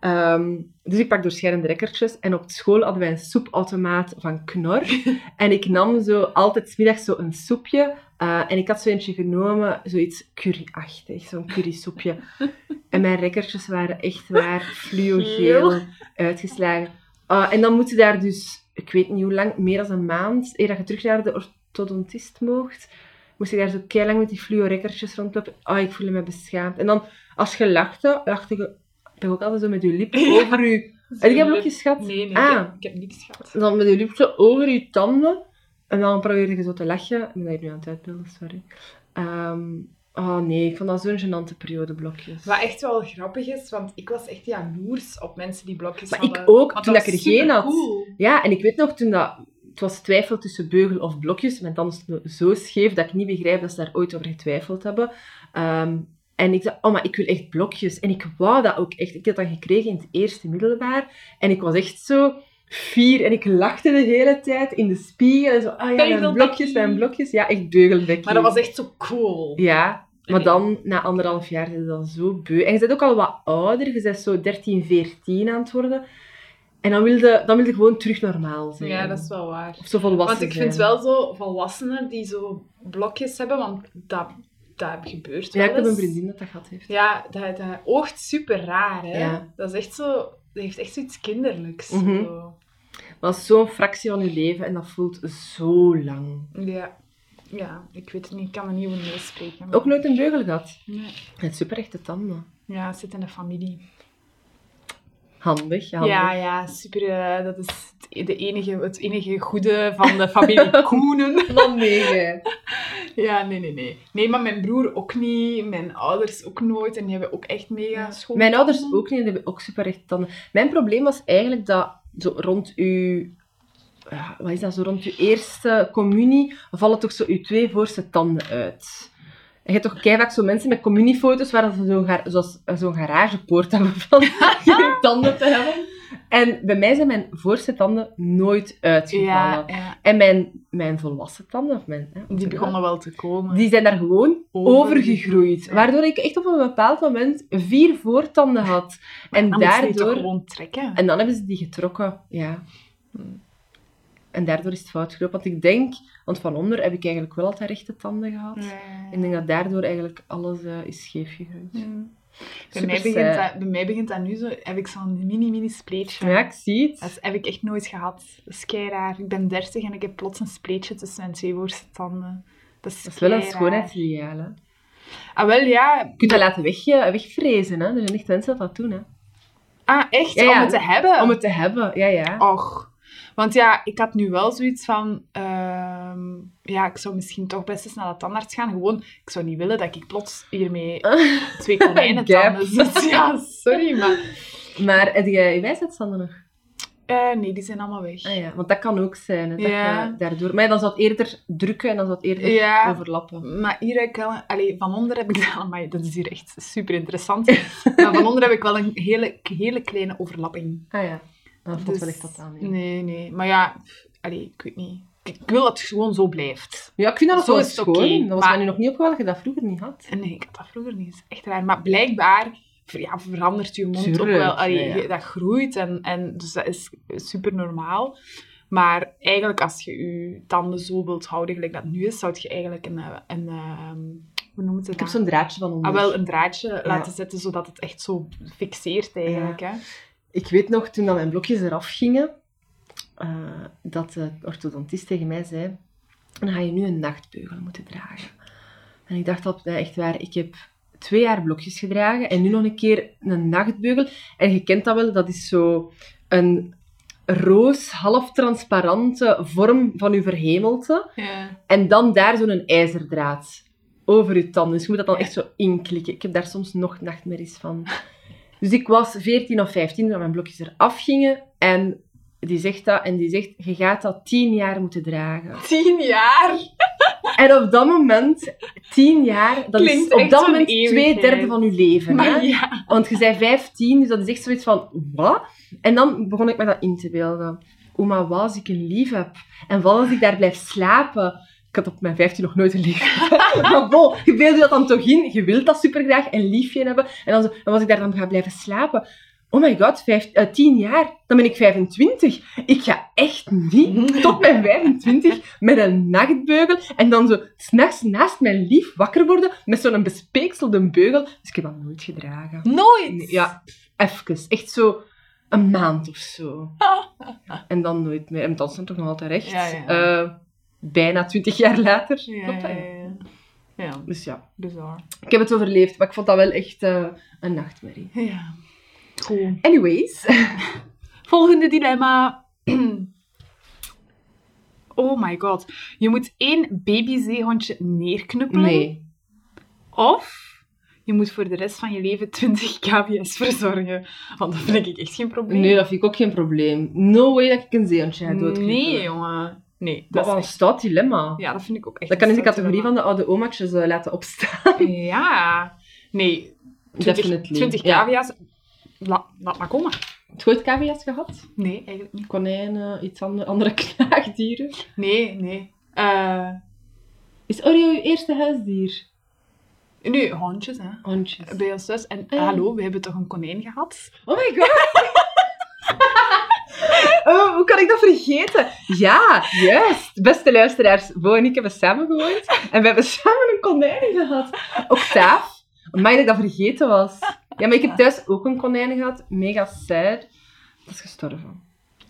Ehm, dus ik pak doorschijnende rekkertjes. En op school hadden wij een soepautomaat van Knor. (laughs) en ik nam zo altijd 's middags zo een soepje. eh, en ik had zo eentje genomen, zoiets curryachtig, zo'n currysoepje. (laughs) en mijn rekkertjes waren echt waar fluogeel uitgeslagen. Ah, en dan moet je daar dus, ik weet niet hoe lang, meer dan een maand, eer dat je terug naar de orthodontist moogt, moest ik daar zo keilang met die fluo-rekkertjes rondlopen. Ah, ik voelde me beschaamd. En dan, als je lachte, lachte je toch ook altijd zo met je lip (laughs) over je... Heb jij blokjes gehad? Nee, nee, ik, Ah, heb, ik heb niks gehad. dan met je lip zo over je tanden. En dan probeerde je zo te lachen. Ik ben hier nu aan het uitbeelden, sorry. Oh nee, ik vond dat zo'n gênante periode, blokjes. Wat echt wel grappig is, want ik was echt jaloers op mensen die blokjes Maar hadden. ik ook, Want toen dat ik er geen had. Ja, en ik weet nog toen dat... Het was twijfel tussen beugel of blokjes. Mijn tanden stonden zo scheef dat ik niet begrijp dat ze daar ooit over getwijfeld hebben. Ehm, en ik dacht, oh, maar ik wil echt blokjes. En ik wou dat ook echt. Ik had dat gekregen in het eerste middelbaar. En ik was echt zo fier. En ik lachte de hele tijd in de spiegel. En zo, ah ja, mijn blokjes, mijn blokjes. Ja, echt beugelbekkie. Maar dat was echt zo cool. Ja, maar dan, na anderhalf jaar, is dat zo beu. En je bent ook al wat ouder. Je bent zo 13, 14 aan het worden. En dan wilde, dan wilde gewoon terug normaal zijn. Ja, dat is wel waar. Of zo volwassen Want ik vind zijn. wel zo volwassenen die zo blokjes hebben, want dat, dat gebeurt wel Ja, ik heb een vriendin dat dat gehad heeft. Ja, dat, dat oogt super raar, hè. Ja. Dat is echt zo... Dat heeft echt zoiets kinderlijks. Mhm. zo. Dat is zo'n fractie van je leven en dat voelt zo lang. Ja. Ja, ik weet het niet. Ik kan er niet over meespreken. Ook nooit een beugel gehad. Nee. Het super echte tanden. Ja, het zit in de familie. Handig, handig. Ja, ja, super. eh, dat is het, de enige, het enige goede van de familie (laughs) Koenen. Man, nee, gij. Ja, nee, nee, nee. Nee, maar mijn broer ook niet. Mijn ouders ook nooit. En die hebben ook echt mega schoon. Mijn ouders ook niet, en die hebben ook super echte tanden. Mijn probleem was eigenlijk dat zo rond uw... Ja, wat is dat? Zo rond uw eerste communie vallen toch zo uw twee voorste tanden uit. En je hebt toch keihard zo mensen met communiefoto's waar ze zo'n zoals, zo'n garagepoort (laughs) hebben van (laughs) tanden te hebben. En bij mij zijn mijn voorste tanden nooit uitgevallen. Ja, ja. En mijn, mijn volwassen tanden, of mijn, hè, Die begonnen wel te komen. die zijn daar gewoon Overgegroeid, ja. Waardoor ik echt op een bepaald moment vier voortanden had. En daardoor... gewoon trekken. En dan hebben ze die getrokken, ja. En daardoor is het fout gelopen. Want ik denk, want van onder heb ik eigenlijk wel altijd rechte tanden gehad. Ja. Ik denk dat daardoor eigenlijk alles eh, is scheef gegroeid. Bij, mij begint dat, bij mij begint dat nu zo, heb ik zo'n mini-mini spleetje. Ja, ik zie het. Dat heb ik echt nooit gehad. Dat is kei raar. Ik ben 30 en ik heb plots een spleetje tussen mijn twee voorste tanden. Dat is, Dat is wel een schoonheidsideaal, hè. Ah, wel ja. Je kunt dat laten weg, eh, wegvrezen, hè. Er zijn echt mensen dat dat doen, hè. Ah, echt? Ja, ja. Om het te hebben? Om het te hebben, ja, ja. Och. Want ja, ik had nu wel zoiets van... ehm, ja, ik zou misschien toch best eens naar de tandarts gaan. Gewoon, ik zou niet willen dat ik plots hiermee (laughs) twee konijnen tanden zit. (laughs) Ja, sorry, maar... Maar heb jij je wijsheidstanden nog? eh, nee, die zijn allemaal weg. Ah ja, want dat kan ook zijn, hè, dat Ja. je daardoor... Maar dan zou het eerder drukken en dan zou het eerder Ja. overlappen. Maar hier heb ik wel... Allee, van onder heb ik. (laughs) Maar dat is hier echt super interessant. maar van onder heb ik wel een hele, hele kleine overlapping. Ah ja, dat valt Dus- echt dat aan. Nee, nee. Maar ja, allee, ik weet niet. Ik ik wil dat het gewoon zo blijft. Ja, ik vind dat Zo wel schoon. oké, dat was maar- mij nu nog niet opgevallen dat je dat vroeger niet had. En nee, ik had dat vroeger niet. Dat is echt raar. Maar blijkbaar ja, verandert je mond ook wel. Allee, ja, ja. je- Dat groeit en, en dus dat is super normaal. Maar eigenlijk, als je je tanden zo wilt houden, gelijk dat nu is, zou je eigenlijk een, eh, een, ehm, hoe noemt het Ik heb dat? zo'n draadje van onder. Ah, wel een draadje laten zetten, zodat het echt zo fixeert eigenlijk. Hè? Ik weet nog, toen dat mijn blokjes eraf gingen, eh, dat de orthodontist tegen mij zei, dan ga je nu een nachtbeugel moeten dragen. En ik dacht dat echt waar, ik heb twee jaar blokjes gedragen en nu nog een keer een nachtbeugel. En je kent dat wel, dat is zo een roos, half transparante vorm van je verhemelte. Ja. En dan daar zo'n ijzerdraad over je tanden. Dus je moet dat dan echt zo inklikken. Ik heb daar soms nog nachtmerries van. Dus ik was 14 of 15 toen mijn blokjes eraf gingen. En die zegt dat. En die zegt, je gaat dat 10 jaar moeten dragen. Tien jaar! En op dat moment, 10 jaar, dat is op dat moment twee derde van je leven. Hè? Ja. Want je zei 15, dus dat is echt zoiets van, wat? En dan begon ik me dat in te beelden. Maar wat als ik een lief heb? En wat als ik daar blijf slapen? Ik had op mijn 15 nog nooit een lief. (laughs) maar bon, je je dat dan toch in. Je wilt dat supergraag, een liefje hebben. En dan zo, en als ik daar dan ga blijven slapen... Oh my god, vijf, eh, 10 jaar, dan ben ik 25. Ik ga echt niet (laughs) tot mijn 25 met een nachtbeugel en dan zo s'nachts naast mijn lief wakker worden met zo'n bespeekselde beugel. Dus ik heb dat nooit gedragen. Nooit! Nee, Ja, even. Echt zo een maand of zo. (laughs) En dan nooit meer. En dat is toch nog altijd recht. Ja, ja. Eh, bijna twintig jaar later. Ja, Klopt dat? ja, ja. Ja, Dus ja, bizar. ik heb het overleefd, maar ik vond dat wel echt eh, een nachtmerrie. Ja. Goed. Anyways. (laughs) Volgende dilemma. (clears throat) Oh my god. Je moet één babyzeehondje neerknuppelen. Nee. Of je moet voor de rest van je leven 20 kbs verzorgen. Want dat vind ik echt geen probleem. Nee, dat vind ik ook geen probleem. No way dat ik een zeehondje ga doodknippen. Nee, jongen. Nee, Dat dat is een echt... stout dilemma. Ja, dat vind ik ook echt Dat kan in de categorie van de oude omaatjes eh, laten opstaan. Ja. Nee. 20, Definitely. 20 Ja. kbs. La, laat maar komen. Heb je ooit cavia's gehad? Nee, eigenlijk niet. Konijnen, iets andere, andere (laughs) knaagdieren? Nee, nee. Eh Is Oreo je eerste huisdier? nu, hondjes, hè. Hondjes. Bij ons thuis. En Ah, ja. hallo, we hebben toch een konijn gehad? Oh my god! Oh, hoe kan ik dat vergeten? Ja, juist. Beste luisteraars, Bo en ik hebben samen gewoond. En we hebben samen een konijn gehad. Octaaf. Maar dat ik dat vergeten was. Ja, maar ik heb thuis ook een konijn gehad. Mega sad. Dat is gestorven.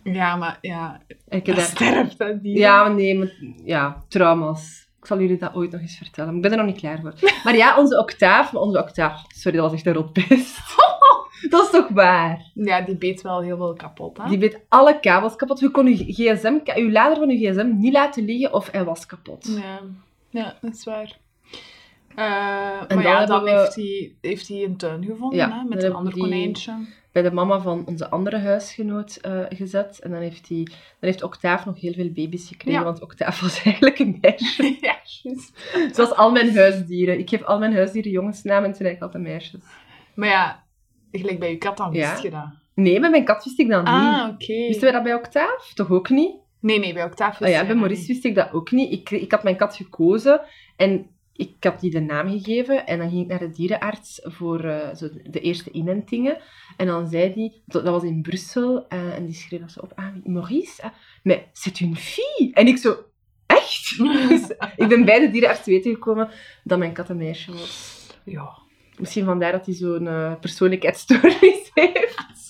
Ja, maar ja, ik heb dat daar... sterft dat dier. Ja, maar nee, maar, ja, trauma's. Ik zal jullie dat ooit nog eens vertellen. Ik ben er nog niet klaar voor. Maar ja, onze octaaf, onze octaaf, sorry, dat was echt een rotbeest. (laughs) dat is toch waar? Ja, die beet wel heel veel kapot, hè? Die beet alle kabels kapot. Je kon je gsm, je lader van je gsm niet laten liggen of hij was kapot. Ja, ja dat is waar. Eh, maar dan ja, dan we- heeft, hij, heeft hij een tuin gevonden, Ja, hè, met een ander konijntje. Bij de mama van onze andere huisgenoot eh, gezet. En dan heeft, die, dan heeft Octaaf nog heel veel baby's gekregen, Ja. want Octaaf was (laughs) eigenlijk een meisje. (laughs) ja, juist. Zoals al mijn huisdieren. Ik geef al mijn huisdieren jongensnamen en zijn eigenlijk altijd meisjes. Maar ja, gelijk bij je kat, dan wist je dat. Nee, met mijn kat wist ik dat niet. Ah, oké. Wisten wij dat bij Octave? Toch ook niet? Nee, nee, bij Octave. Oh ja, bij Maurice wist ik dat ook niet. Ik, ik had mijn kat gekozen en ik had die de naam gegeven. En dan ging ik naar de dierenarts voor eh, zo de eerste inentingen. En dan zei die, dat, dat was in Brussel, eh, en die schreef dat zo op. Ah, Maurice, ah, mais c'est une fille. En ik zo, echt? (laughs) dus ik ben bij de dierenarts te weten gekomen dat mijn kat een meisje was. Ja. Misschien vandaar dat hij zo'n eh, persoonlijkheidsstoornis (laughs) heeft.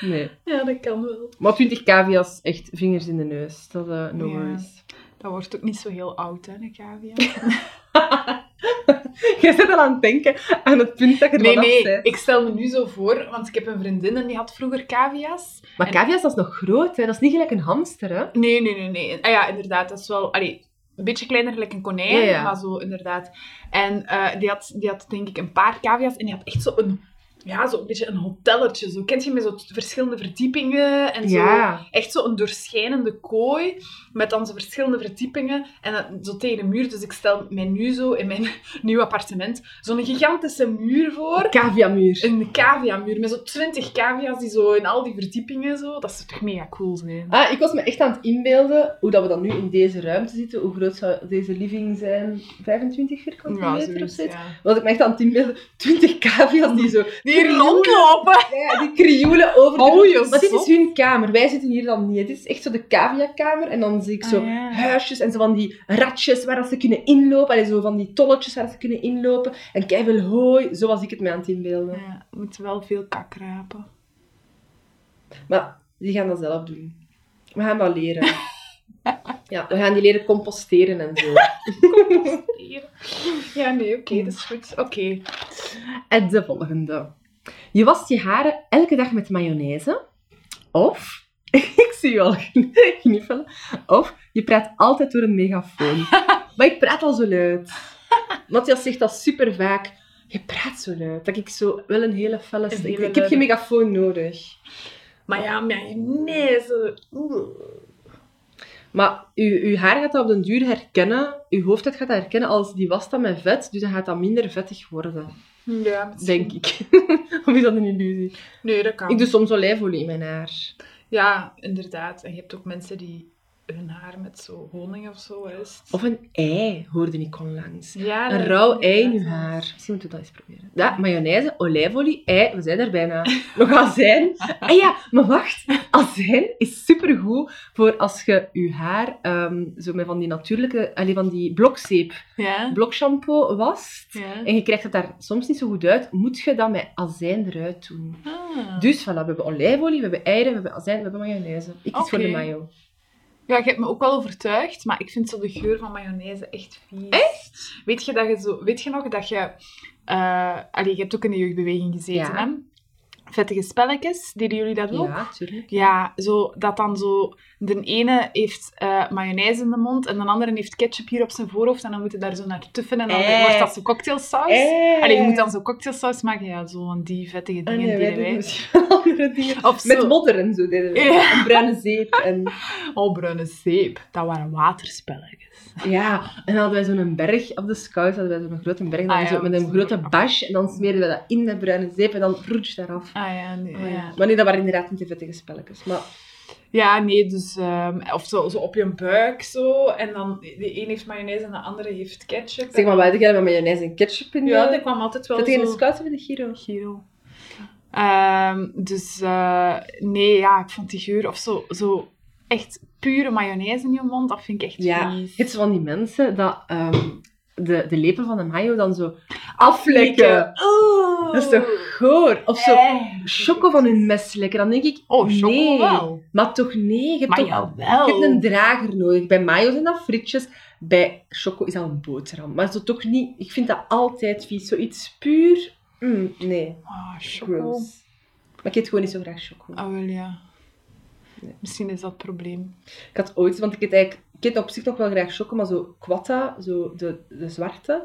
Nee. ja, dat kan wel. Maar 20 cavia's, echt vingers in de neus. Dat eh no Ja. Dat wordt ook niet zo heel oud, hè, de cavia. (laughs) (laughs) Jij zit al aan het denken aan het punt dat je er Nee, nee, ik stel me nu zo voor, want ik heb een vriendin en die had vroeger cavia's. Maar En- cavia's, dat is nog groot, hè? Dat is niet gelijk een hamster, hè? Nee, nee, nee, nee. Ah ja, inderdaad, dat is wel... Allee, een beetje kleiner dan een konijn, Ja, ja. maar zo inderdaad. En eh, die, had, die had denk ik een paar cavia's en die had echt zo een... Ja, zo een beetje een hotelletje. Zo. Kent je met zo verschillende verdiepingen en zo... Ja. Echt zo een doorschijnende kooi met dan zo verschillende verdiepingen en zo tegen de muur. Dus ik stel mij nu zo in mijn (laughs) nieuw appartement zo'n gigantische muur voor. Caviamuur. Een cavia-muur met zo twintig cavia's die zo in al die verdiepingen zo. Dat zou toch mega cool zijn? Ah, ik was me echt aan het inbeelden hoe dat we dan nu in deze ruimte zitten. Hoe groot zou deze living zijn? 25 vierkante meter of zoiets, zoiets? ja. Was ik me echt aan het inbeelden. 20 cavia's die zo... Die hier rondlopen. Ja, die krioelen over de Oh, Maar dit is hun kamer. Wij zitten hier dan niet. Dit is echt zo de caviakamer. En dan zie ik zo Ah, ja. huisjes en zo van die ratjes waar dat ze kunnen inlopen. Allee, zo van die tolletjes waar ze kunnen inlopen. En keiveel hooi. Zo was ik het mij aan het inbeelden. Ja, we moeten wel veel kak rapen. Maar die gaan dat zelf doen. We gaan dat leren. (laughs) Ja, we gaan die leren composteren en zo. Ja, nee, oké, dat is goed. Oké. En de volgende. Je wast je haren elke dag met mayonaise. Of, (laughs) ik zie je al (laughs) gniffelen. Of, je praat altijd door een megafoon. (laughs) maar ik praat al zo luid. Matthias zegt dat super vaak. Je praat zo luid. Dat ik zo wel een hele felle stem. Ik, ik heb geen megafoon nodig. Maar ja, mayonaise. Oeh. Maar uw, uw haar gaat dat op den duur herkennen. Uw hoofdhuid gaat dat herkennen als die was dat met vet. Dus dan gaat dat minder vettig worden. Ja, misschien. Denk ik. of is dat een illusie? Nee, dat kan. Ik doe soms olijfolie in mijn haar. Ja, inderdaad. En je hebt ook mensen die hun haar met zo honing of zo is. Of een ei, hoorde ik onlangs. ja, Een rauw ei in uw haar. Misschien moeten we dat eens proberen. Ja, mayonaise, olijfolie, ei, we zijn er bijna. (laughs) Nog azijn. Ah ja, maar wacht. Azijn is supergoed voor als je je haar ehm, zo met van die natuurlijke, allee, van die blokzeep, Ja. blokshampoo wast. ja. En je krijgt het daar soms niet zo goed uit, moet je dat met azijn eruit doen. Ah. Dus voilà, we hebben olijfolie, we hebben eieren, we hebben azijn, we hebben mayonaise. Ik kies voor de mayo. Ja, je hebt me ook wel overtuigd, maar ik vind zo de geur van mayonaise echt vies. Echt? Weet je, dat je zo, weet je nog dat je... allee, je hebt ook in de jeugdbeweging gezeten, Ja. Vettige spelletjes, deden jullie dat ook? Ja, tuurlijk. Ja, zo, dat dan zo... De ene heeft eh mayonaise in de mond en de andere heeft ketchup hier op zijn voorhoofd en dan moet je daar zo naar tuffen en dan Eh. wordt dat zo cocktailsaus. Ei. Allee, je moet dan zo cocktailsaus maken. Ja, zo van die vettige dingen nee, wij deden wij. misschien andere dingen. (laughs) Of Met modder en zo deden we. Ja. En bruine zeep. En, (laughs) Oh, bruine zeep. Dat waren waterspelletjes. Ja, en dan hadden wij zo'n berg op de scouts. Hadden wij zo'n grote berg. Dan Ah, ja, zo met dat een grote bash. En dan smeerden we dat in met bruine zeep. En dan roets daaraf. Ah ja, nee. Oh, ja. ja. Maar nee, dat waren inderdaad niet de vettige spelletjes. Maar Ja, nee, dus... ehm, of zo, zo op je buik zo. En dan... De een heeft mayonaise en de andere heeft ketchup. zeg maar, wat heb jij met mayonaise en ketchup in de... Ja, dat kwam altijd wel in de scouts of in de Giro? Giro. Ehm, dus eh, nee, ja, ik vond die geur of zo, zo echt pure mayonaise in je mond, dat vind ik echt Ja, vies. het is van die mensen dat ehm, de, de lepel van de mayo dan zo aflekken. Dat is toch goor? Of zo Eh. choco van hun mes lekken. Dan denk ik, Oh, choco nee. wel. Maar toch nee, je hebt toch jawel. Je hebt een drager nodig. Bij mayo zijn dat frietjes. Bij choco is dat een boterham. Maar zo toch niet... Ik vind dat altijd vies. Zoiets puur... Mm, nee, Ah, choco. gross. Maar ik eet gewoon niet zo graag choco. Ah, wel ja. Nee. Misschien is dat het probleem. Ik had ooit... Want ik eet eigenlijk... Ik eet op zich nog wel graag choco, maar zo quatta, zo de, de zwarte.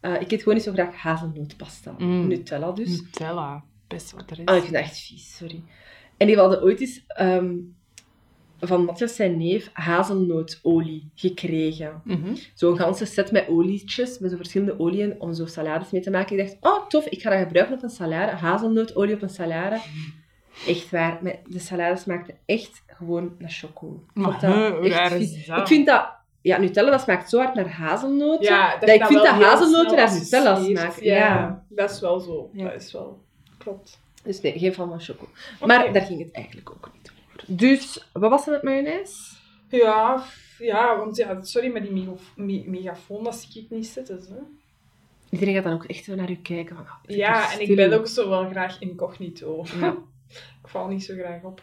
eh, ik eet gewoon niet zo graag hazelnootpasta. Mm. Nutella dus. Nutella, best wat er is. Ah, ik vind dat echt vies, sorry. En die hadden ooit eens ehm, van Matthias zijn neef hazelnootolie gekregen. Mhm. Zo'n ganse set met olietjes, met zo verschillende oliën, om zo salades mee te maken. Ik dacht, oh tof, ik ga dat gebruiken op een salade. Hazelnootolie op een salade. Echt waar. Met- De salade smaakte echt gewoon naar choco. Ik, Maar vond dat hè, hoe echt raar is vies. dat? ik vind dat... Ja, Nutella dat smaakt zo hard naar hazelnoten. Ja, dat ik vind dat hazelnoten naar Nutella smaken. Ja, Ja. dat is wel zo. Ja. Dat is wel... Klopt. Dus nee, geen van van choco. Maar daar ging het eigenlijk ook niet over. Dus, wat was er met mayonaise? Ja, ja, want ja, sorry, maar die megafoon, dat zie ik niet zitten. Hè. Iedereen gaat dan ook echt zo naar u kijken. Van, oh, zit Ja, en ik ben ook zo wel graag incognito. Ja. (laughs) ik val niet zo graag op.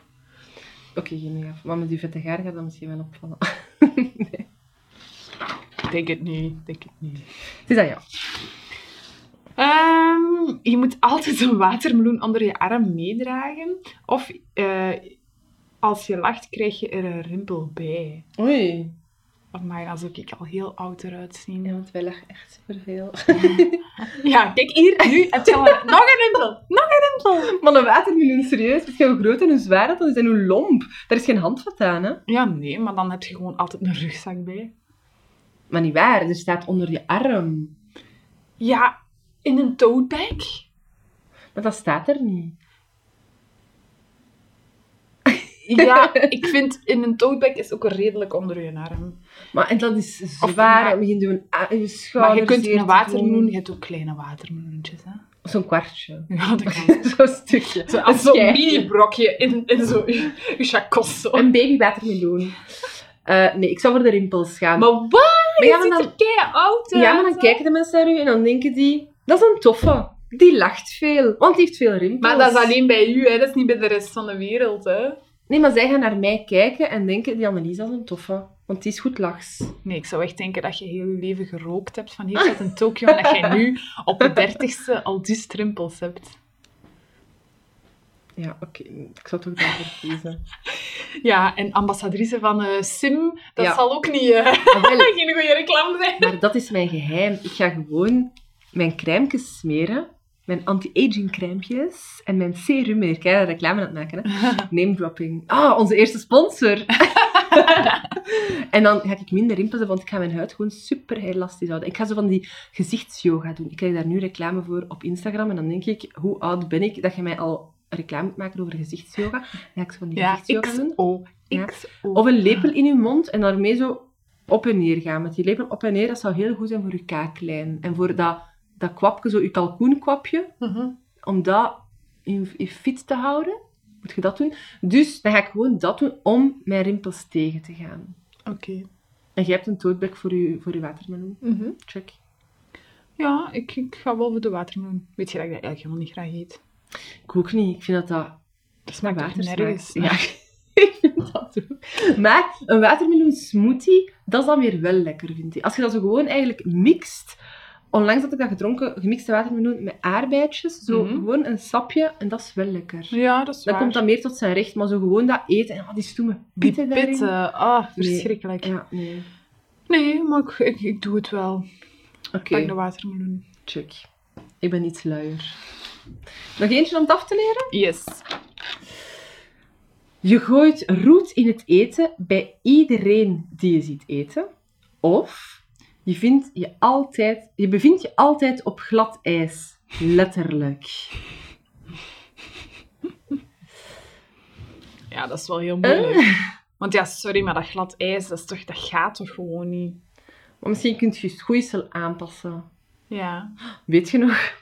Oké, geen mega. Maar met uw vette haar gaat dat misschien wel opvallen. (laughs) Ik denk het niet, denk het niet. Het is aan jou. Ehm, je moet altijd een watermeloen onder je arm meedragen. Of eh, als je lacht, krijg je er een rimpel bij. Oei. Maar dan zou ik al heel oud eruit zien. Ja, want wij lachen echt superveel. Ja, kijk hier, nu heb je al een- nog een rimpel. Nog een rimpel. Maar een watermeloen, serieus? Weet je hoe groot en hoe zwaar dat is en hoe lomp? Daar is geen handvat aan, hè? Ja, nee, maar dan heb je gewoon altijd een rugzak bij. Maar niet waar, er staat onder je arm. Ja, in een tote bag. Maar dat staat er niet. Ja, (laughs) ik vind in een tote bag is ook redelijk onder je arm. Maar en dat is Of zwaar, je doen aan je schouder Maar je kunt een te watermeloen, je hebt ook kleine watermeloentjes, hè. Zo'n kwartje. Ja, dat (laughs) kan. Zo'n stukje. Een zo'n mini-brokje in, in zo (laughs) je, je chacos zo. Een baby watermeloen. Eh, nee, ik zou voor de rimpels gaan. Maar wat? Maar ja, maar ziet dan, er oud uit. ja, maar dan kijken de mensen naar u en dan denken die... Dat is een toffe. Die lacht veel, want die heeft veel rimpels. Maar dat is alleen bij u, hè. Dat is niet bij de rest van de wereld, hè. Nee, maar zij gaan naar mij kijken en denken, die Annelies is een toffe. Want die is goed lachs. Nee, ik zou echt denken dat je heel je leven gerookt hebt van hier tot in Tokio en dat jij nu op de dertigste al die strimpels hebt. Ja, oké. Ik zou toch daarvoor kiezen. Ja, en ambassadrice van eh, Sim, dat Ja. zal ook niet wel, (laughs) geen goede reclame zijn. maar dat is mijn geheim. Ik ga gewoon mijn crèmekes smeren. Mijn anti-aging crèmpjes. En mijn serum. Ik ga reclame aan het maken. Hè. (laughs) Name dropping. Ah, onze eerste sponsor. (laughs) en dan ga ik minder rimpels hebben, want ik ga mijn huid gewoon super elastisch houden. Ik ga zo van die gezichtsyoga doen. Ik krijg daar nu reclame voor op Instagram. En dan denk ik, hoe oud ben ik dat je mij al reclame moet maken over gezichtsyoga? Dan ga ik zo van die Ja, gezichtsyoga doen. XO. Ja. XO. Of een lepel in je mond en daarmee zo op en neer gaan. Met die lepel op en neer, dat zou heel goed zijn voor je kaaklijn. En voor dat, dat kwapje, zo je kalkoenkwapje, Mhm. om dat in, in fit te houden, moet je dat doen. Dus dan ga ik gewoon dat doen om mijn rimpels tegen te gaan. Oké. En jij hebt een toadbag voor je, voor je watermeloen. Mhm. Check. Ja, ik, ik ga wel voor de watermeloen. Weet je dat ik dat eigenlijk helemaal niet graag eet? Ik ook niet. Ik vind dat dat... Dat smaakt water nergens. Ja, (laughs) ik vind dat ook. Maar een watermeloen smoothie, dat is dan weer wel lekker, vind ik. Als je dat zo gewoon eigenlijk mixt... Onlangs had ik dat gedronken, gemixte watermeloen met aardbeidjes. Zo Mhm. gewoon een sapje, en dat is wel lekker. Ja, dat is Dan waar. komt dat meer tot zijn recht, maar zo gewoon dat eten en oh, die stoeme Die pitten daarin. pitten. Ah, Nee. verschrikkelijk. Ja, nee. Nee, maar ik, ik, ik doe het wel. Oké, Pak de watermeloen. check. Ik ben iets luier. Nog eentje om het af te leren? Yes. Je gooit roet in het eten bij iedereen die je ziet eten. Of je, vindt je, altijd, je bevindt je altijd op glad ijs. Letterlijk. Ja, dat is wel heel moeilijk. Want ja, sorry, maar dat glad ijs, dat, is toch, dat gaat toch gewoon niet? Maar misschien kun je je schoeisel aanpassen. Ja. Weet je nog?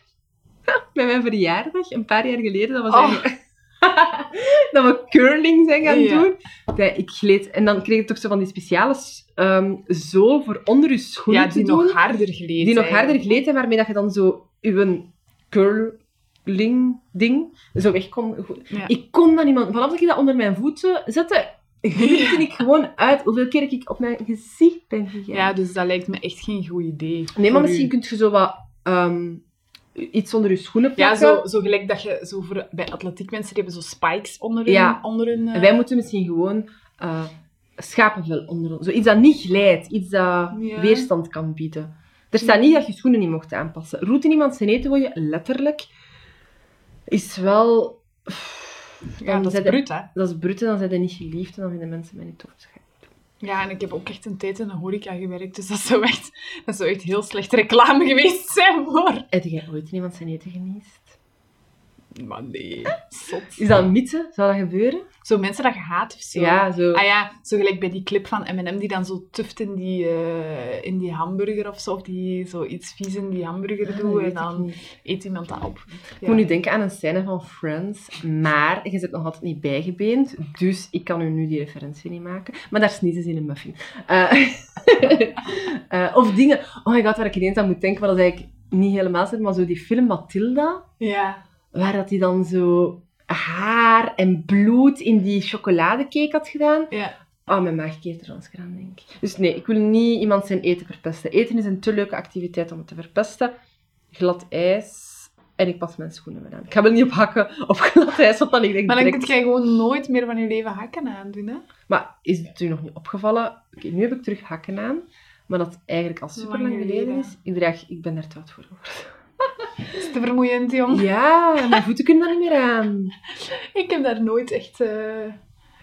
(laughs) Bij mijn verjaardag, een paar jaar geleden, dat, was Oh. eigenlijk- (laughs) dat we curling zijn gaan Ja. doen. Dat ik gleed. En dan kreeg je toch zo van die speciale ehm, zool voor onder je schoenen Ja, te die doen. nog harder gleed die nog harder gleed zijn, waarmee dat je dan zo je curling ding zo weg kon. Ja. Ik kon dat niet. Vanaf dat ik dat onder mijn voeten zette, glipte ik gewoon uit hoeveel keer ik op mijn gezicht ben gegaan. Ja, dus dat lijkt me echt geen goed idee. nee, maar misschien u. kun je zo wat ehm, iets onder je schoenen Ja, plakken. zo, zo gelijk dat je zo voor, bij atletiek mensen die hebben zo spikes onder hun... Ja. Onder hun eh, En wij moeten misschien gewoon eh, schapenvel onder ons. Zo iets dat niet glijdt, iets dat Ja. weerstand kan bieden. Er staat niet dat je schoenen niet mocht aanpassen. Roet in iemand zijn eten gooien, letterlijk, is wel... Ja, dat is bruut, hè. Dat is brut en dan zijn ze niet geliefd en dan vinden mensen mij niet tof. Ja, en ik heb ook echt een tijd in de horeca gewerkt, dus dat zou echt, dat zou echt heel slechte reclame geweest zijn voor... Heb jij ooit in iemand zijn eten geniest? Maar nee, zot. Is dat een mythe? Zou dat gebeuren? Zo mensen dat je haat of zo. Ja, zo. Ah ja, zo gelijk bij die clip van M&M die dan zo tuft in die, eh, in die hamburger of zo. Of die zo iets vies in die hamburger Ah, doet en dan niet. eet iemand dat op. Ik moet nu denken aan een scène van Friends, maar je zit nog altijd niet bijgebeend, dus ik kan u nu die referentie niet maken. Maar daar sniezen ze in een muffin. Eh, (laughs) eh, of dingen... Oh my god, waar ik ineens aan moet denken, wat dat eigenlijk niet helemaal zit, maar zo die film Matilda, Ja. Waar dat hij dan zo haar en bloed in die chocoladecake had gedaan. Ja. Oh, mijn maag keert er ons aan, denk ik. Dus nee, ik wil niet iemand zijn eten verpesten. Eten is een te leuke activiteit om het te verpesten. Glad ijs. En ik pas mijn schoenen weer aan. Ik ga wel niet op hakken op (laughs) glad ijs, want dan ik denk Maar dan direct... kun jij gewoon nooit meer van je leven hakken aandoen, hè? Maar is het u nog niet opgevallen? Oké, nu heb ik terug hakken aan. Maar dat eigenlijk al super lang geleden geleden. is. Ik draag... Ik ben daar te oud voor geworden. Is te vermoeiend, jong. Ja, mijn voeten kunnen daar niet meer aan. Ik heb daar nooit echt... eh,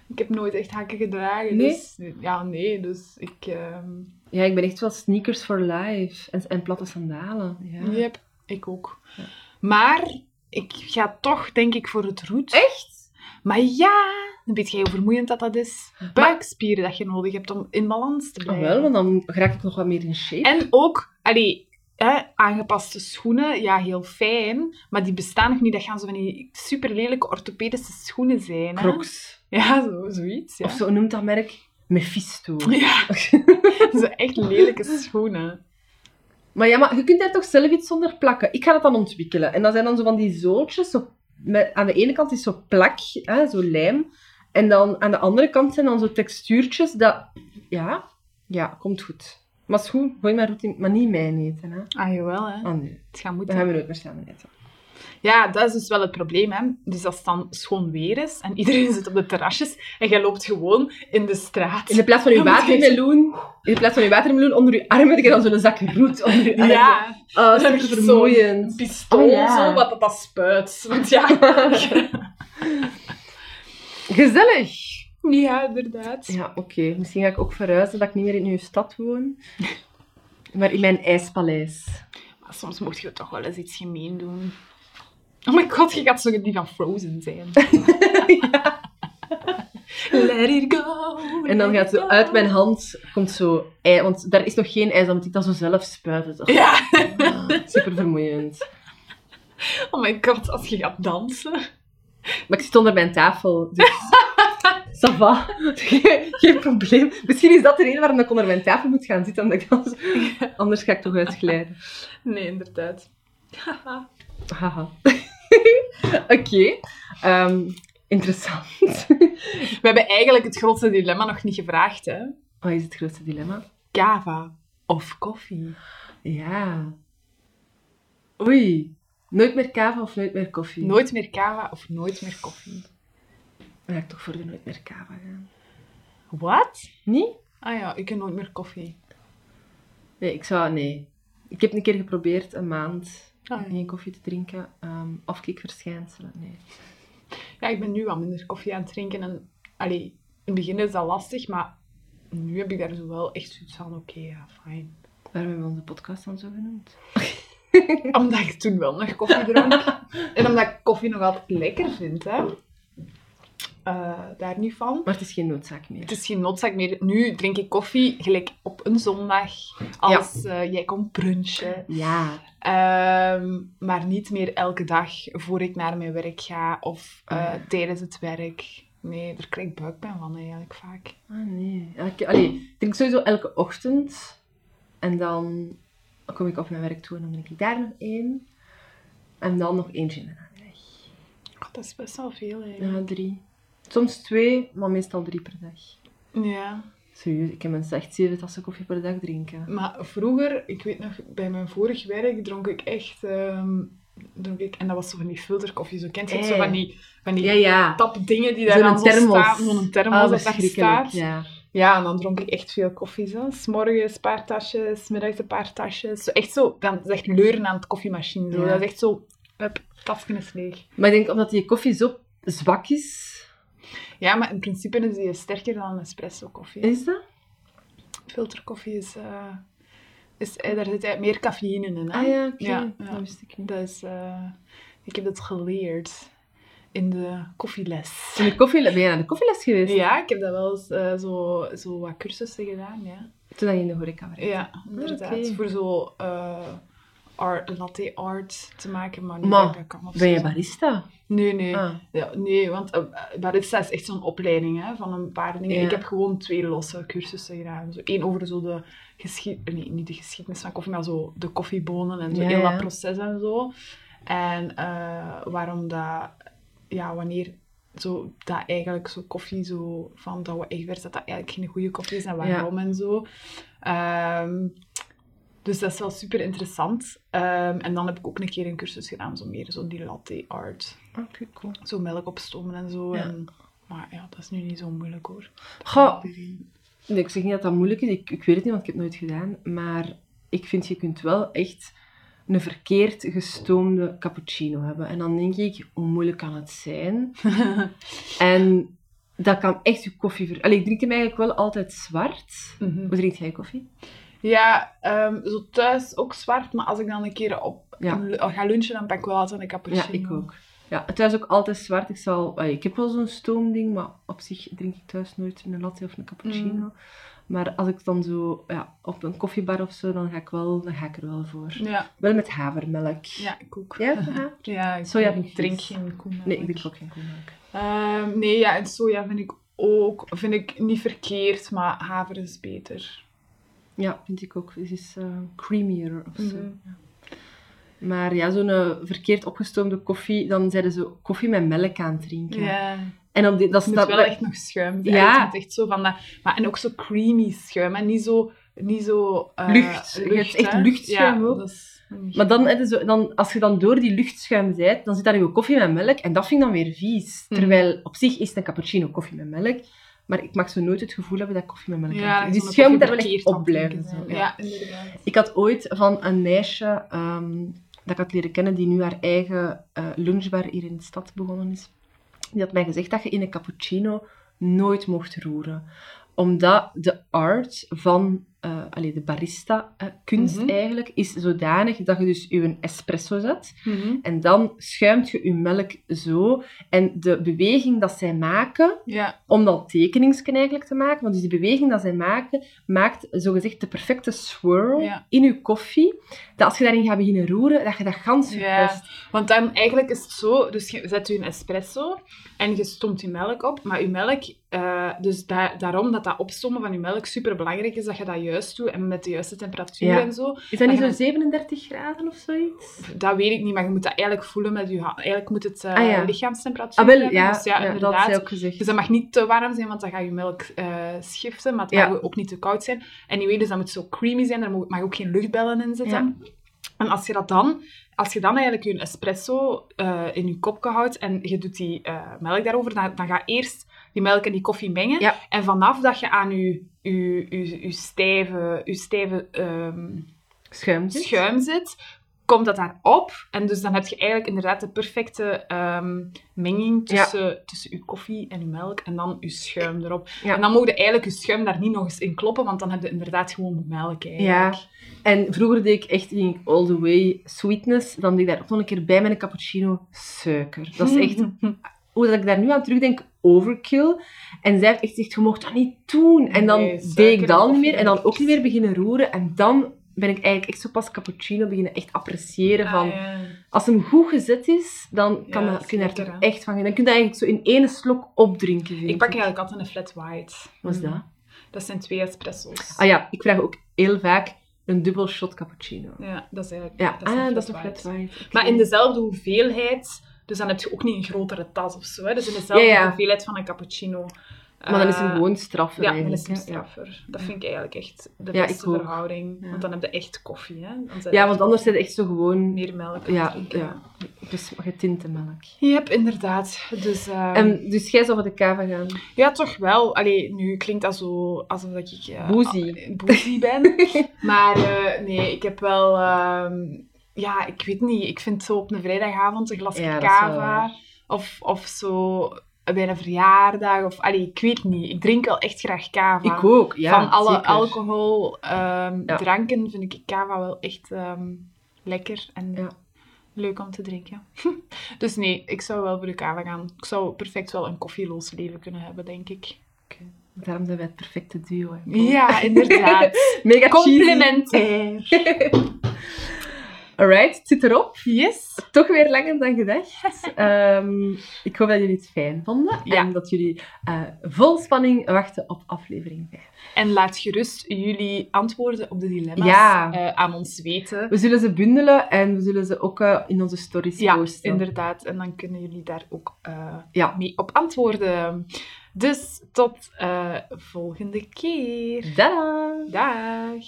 Ik heb nooit echt hakken gedragen. Nee? Dus, ja, nee. Dus ik... ehm Ja, ik ben echt wel sneakers for life. En, en platte sandalen. Ja. Yep, ik ook. Ja. Maar ik ga toch, denk ik, voor het roet. Echt? Maar ja, dan weet jij hoe vermoeiend dat dat is. Buikspieren dat je nodig hebt om in balans te Ah, blijven. wel, want dan raak ik nog wat meer in shape. En ook, allee, hè, aangepaste schoenen, ja, heel fijn. Maar die bestaan nog niet. Dat gaan zo van die super lelijke orthopedische schoenen zijn. Hè? Crocs. Ja, zo, zoiets. Ja. Of zo noemt dat merk Mephisto. Ja, (laughs) zo echt lelijke schoenen. Maar ja, maar je kunt daar toch zelf iets zonder plakken. Ik ga dat dan ontwikkelen. En dat zijn dan zo van die zooltjes. Zo met, aan de ene kant is zo plak, hè, zo lijm. En dan aan de andere kant zijn dan zo textuurtjes. Dat, ja, ja, komt goed. Maar is goed, gooi maar, roet in, maar niet mijn eten. Hè. Ah, jawel, hè. Nee, Het gaat dan moeten. gaan we nooit meer samen eten. Ja, dat is dus wel het probleem. Hè. Dus als het dan schoon weer is en iedereen (laughs) zit op de terrasjes en jij loopt gewoon in de straat. In de plaats van je (laughs) Dan watermeloen, in de plaats van je watermeloen onder je arm heb je dan zo'n zak roet onder je arm. Ja, (laughs) Oh, dan super je vermoeiend. een pistool Oh, ja. zo, wat dat, dat spuit. Want ja, Gezellig. Ja inderdaad. Ja, oké. Misschien ga ik ook verhuizen dat ik niet meer in uw stad woon. Maar in mijn ijspaleis. Maar soms mocht je toch wel eens iets gemeen doen. Oh my god, je gaat zo die van Frozen zijn. (laughs) Let it go. En dan gaat zo uit mijn hand, komt zo ijs, want daar is nog geen ijs, dan moet ik dat zo zelf spuiten. Zo. Ja. Super vermoeiend. Oh my god, als je gaat dansen. Maar ik zit onder mijn tafel, dus... (laughs) Ça va. Geen, geen probleem. Misschien is dat de reden waarom ik onder mijn tafel moet gaan zitten, omdat ik zo- (laughs) Anders ga ik toch uitglijden. Nee, inderdaad. Haha. Haha. (laughs) Oké. Ehm, interessant. (laughs) We hebben eigenlijk het grootste dilemma nog niet gevraagd, hè? Wat is het grootste dilemma? Kava of koffie? Ja. Oei. Nooit meer kava of nooit meer koffie? Nooit meer kava of nooit meer koffie? Dan ga ik toch voor de nooit meer kava gaan. Wat? Niet? Ah ja, ik heb nooit meer koffie. Nee, ik zou... Nee. Ik heb een keer geprobeerd een maand Ah, ja. geen koffie te drinken. ehm afkikverschijnselen. Nee. Ja, ik ben nu wat minder koffie aan het drinken. En, allee, in het begin is dat lastig, maar nu heb ik daar zo wel echt zoiets van, oké, ja, fijn. Waarom hebben we onze podcast dan zo genoemd? (laughs) Omdat ik toen wel nog koffie dronk. en omdat ik koffie nog altijd lekker vind, hè. Eh, daar niet van. Maar het is geen noodzaak meer. Het is geen noodzaak meer. Nu drink ik koffie gelijk op een zondag. Als eh, jij komt brunchen. Ja. Ehm, maar niet meer elke dag voor ik naar mijn werk ga of eh, Ah. tijdens het werk. Nee, daar krijg ik buikpijn van eigenlijk vaak. Ah, nee. Elke, allee, ik drink sowieso elke ochtend. En dan kom ik op mijn werk toe en dan drink ik daar nog één. En dan nog eentje in de namiddag. Oh, dat is best wel veel eigenlijk. Ja, drie. Soms twee, maar meestal drie per dag. Ja. Serieus, ik heb mensen echt zeven tassen koffie per dag drinken. Maar vroeger, ik weet nog, bij mijn vorig werk dronk ik echt... ehm, dronk ik, en dat was zo van die filterkoffie. Zo kent je? Zo Eh. van die, van die Ja, ja. tapdingen die daar dan zo staan. Zo'n thermos Ah, dat daar staat. Ja. Ja, en dan dronk ik echt veel koffie. Zo. S'morgens een paar tasjes, 's middags een paar tasjes. Zo echt zo, dan is echt leuren aan het koffiemachine. Zo. Ja. Dat is echt zo, hup, tasje is leeg. Maar ik denk omdat die koffie zo zwak is. Ja, maar in principe is die sterker dan een espresso koffie. Is dat? Filterkoffie is, eh, is eh, daar zit meer cafeïne in. Hè? Ah ja, oké. Ja, ja. Dat wist ik niet. Dat is, eh, Ik heb dat geleerd in de koffieles. In de koffieles, ben je naar de koffieles geweest? Ja, ik heb dat wel eens zo, zo wat cursussen gedaan, ja. Toen je in de horeca werkte? Ja, inderdaad. oké. Voor zo art, latte art te maken, maar niet Maar, dat kan Ben je barista? Nee, nee. Ah. Ja, nee, want eh, barista is echt zo'n opleiding hè, van een paar dingen. Ja. Ik heb gewoon twee losse cursussen gedaan. Zo, Eén over zo de geschiedenis, nee, niet de geschiedenis van koffie, maar zo de koffiebonen en zo Ja, heel dat proces en zo. En eh, waarom dat, ja, wanneer zo, dat eigenlijk zo koffie zo van dat we echt dat dat eigenlijk geen goede koffie is en waarom en zo. Ehm, dus dat is wel super interessant. Ehm, en dan heb ik ook een keer een cursus gedaan, zo meer zo die latte art. Oké, cool. Zo melk opstomen en zo. Ja. En, maar ja, dat is nu niet zo moeilijk hoor. Goh, Nee, ik zeg niet dat dat moeilijk is. Ik, ik weet het niet, want ik heb het nooit gedaan. Maar ik vind, je kunt wel echt een verkeerd gestoomde cappuccino hebben. En dan denk ik, hoe moeilijk kan het zijn? (laughs) en dat kan echt je koffie ver... Allee, ik drink hem eigenlijk wel altijd zwart. Mhm. Hoe drink jij koffie? Ja, ehm, zo thuis ook zwart, maar als ik dan een keer op Ja. ga lunchen, dan pak ik wel altijd een Ja, cappuccino. ik ook. Ja, thuis ook altijd zwart. Ik, zal, ik heb wel zo'n stoomding, maar op zich drink ik thuis nooit een latte of een cappuccino. Mm. Maar als ik dan zo ja, op een koffiebar of zo, dan ga ik, wel, dan ga ik er wel voor. Ja, Wel met havermelk. ja, ik ook. Ja, aha. (laughs) Ja, ik Soja drink, drink geen koemelk. Nee, ik drink ook geen koemelk. Ehm, nee, ja, en soja vind ik ook vind ik niet verkeerd, maar haver is beter. Ja, vind ik ook. Het is eh, creamier of zo. Mhm. Ja. Maar ja, zo'n eh, verkeerd opgestoomde koffie, dan zeiden ze koffie met melk aan het drinken. Ja. En op die, dat staat wel echt nog schuim. Ja. Het echt zo van dat... Maar, en ook zo creamy schuim. En niet zo... Niet zo eh, Lucht. Je hebt echt luchtschuim ja, ook. dat is- Maar dan, als je dan door die luchtschuim zijt, dan zit daar je koffie met melk en dat vind ik dan weer vies. Mhm. Terwijl op zich is een cappuccino koffie met melk, maar ik mag zo nooit het gevoel hebben dat ik koffie met melk Ja, zo'n schuim moet daar wel echt op blijven. zo, ja. Ja, inderdaad. Ik had ooit van een meisje ehm, dat ik had leren kennen, die nu haar eigen eh, lunchbar hier in de stad begonnen is. Die had mij gezegd dat je in een cappuccino nooit mocht roeren. Omdat de art van eh allee, de barista-kunst Mhm. eigenlijk is zodanig dat je dus je espresso zet. Mhm. En dan schuimt je je melk zo. En de beweging dat zij maken, Ja, om dat tekeningsken eigenlijk te maken, want dus die beweging dat zij maken, maakt zogezegd de perfecte swirl Ja. in je koffie. Dat als je daarin gaat beginnen roeren, dat je dat gans Ja. verpest. want dan eigenlijk is het zo, dus je zet je een espresso en je stomt je melk op, maar je melk, eh, dus da- daarom dat dat opstommen van je melk super belangrijk is, dat je dat juist doet en met de juiste temperatuur Ja. en zo. Is dat niet zo'n 37 graden of zoiets? Dat weet ik niet, maar je moet dat eigenlijk voelen met je hand. Eigenlijk moet het eh, Ah, ja. lichaamstemperatuur Ah, wel, hebben, ja, dus ja, dat ook gezegd. Dus dat mag niet te warm zijn, want dan gaat je melk eh, schiften. Maar het mag ook niet te koud zijn. En je weet dus dat moet zo creamy zijn. Mo- mag ook geen luchtbellen in zitten. En als je dat dan... Als je dan eigenlijk je espresso eh, in je kopje houdt en je doet die eh, melk daarover, dan, dan ga eerst die melk en die koffie mengen. Ja. En vanaf dat je aan je, je, je, je stijve, je stijve ehm, Schuim. zit. schuim zit, komt dat daarop. En dus dan heb je eigenlijk inderdaad de perfecte ehm, menging tussen, tussen je koffie en je melk en dan je schuim erop. Ja. En dan mogen eigenlijk je schuim daar niet nog eens in kloppen, want dan heb je inderdaad gewoon melk eigenlijk. Ja. En vroeger deed ik echt ging ik all the way sweetness. Dan deed ik daar ook nog een keer bij met een cappuccino suiker. Dat is echt... (laughs) Hoe dat ik daar nu aan terugdenk, overkill. En zij heeft echt gezegd, je mocht dat niet doen. En dan Nee, deed ik dat niet meer. En dan ook niet meer beginnen roeren. En dan ben ik eigenlijk echt zo pas cappuccino beginnen echt appreciëren van... Ah, ja. Als hem goed gezet is, dan kan Ja, dat, dat kun je daar lekker, toch echt van... Dan kun je dat eigenlijk zo in één slok opdrinken, Ik pak eigenlijk altijd een flat white. Wat is Mm. dat? Dat zijn twee espresso's. Ah ja, ik vraag ook heel vaak een dubbel shot cappuccino. Ja, dat is eigenlijk Ja, dat is ah, een dat is flat een flat white. Maar in dezelfde hoeveelheid, dus dan heb je ook niet een grotere tas of zo. Hè? Dus in dezelfde ja. hoeveelheid van een cappuccino. Maar dan is hem Eh, gewoon straffer Ja, dan is. Ja. straffer. Dat vind ik eigenlijk echt de beste verhouding. Want dan heb je echt koffie, hè. Ja, want anders zit het echt zo gewoon... meer melk het Ja, ja. Dus getinte melk. Yep, inderdaad. Dus, eh, En, dus jij zou voor de kava gaan? ja, toch wel. Allee, nu klinkt dat zo alsof dat ik... eh, Boezie. ben. (laughs) maar eh, nee, ik heb wel... ehm, ja, ik weet niet. Ik vind zo op een vrijdagavond een glas kava. Of, of zo bij een verjaardag. Of, allee, ik weet niet. Ik drink wel echt graag kava. Ik ook, ja. Van alle zeker. alcohol, ehm, Ja. dranken vind ik kava wel echt ehm, lekker. En Ja. leuk om te drinken. (laughs) dus nee, ik zou wel voor de kava gaan. Ik zou perfect wel een koffieloos leven kunnen hebben, denk ik. Daarom zijn wij het perfecte duo. Hè. Ja, inderdaad. (laughs) Mega Complementair. (laughs) Alright, het zit erop. Yes. Toch weer langer dan gedacht. (laughs) Ehm, ik hoop dat jullie het fijn vonden. Ja. En dat jullie eh, vol spanning wachten op aflevering 5. En laat gerust jullie antwoorden op de dilemma's Ja. eh, aan ons weten. We zullen ze bundelen en we zullen ze ook eh, in onze stories Ja, posten. inderdaad. En dan kunnen jullie daar ook Ja. mee op antwoorden. Dus tot volgende keer. Tada! Dag.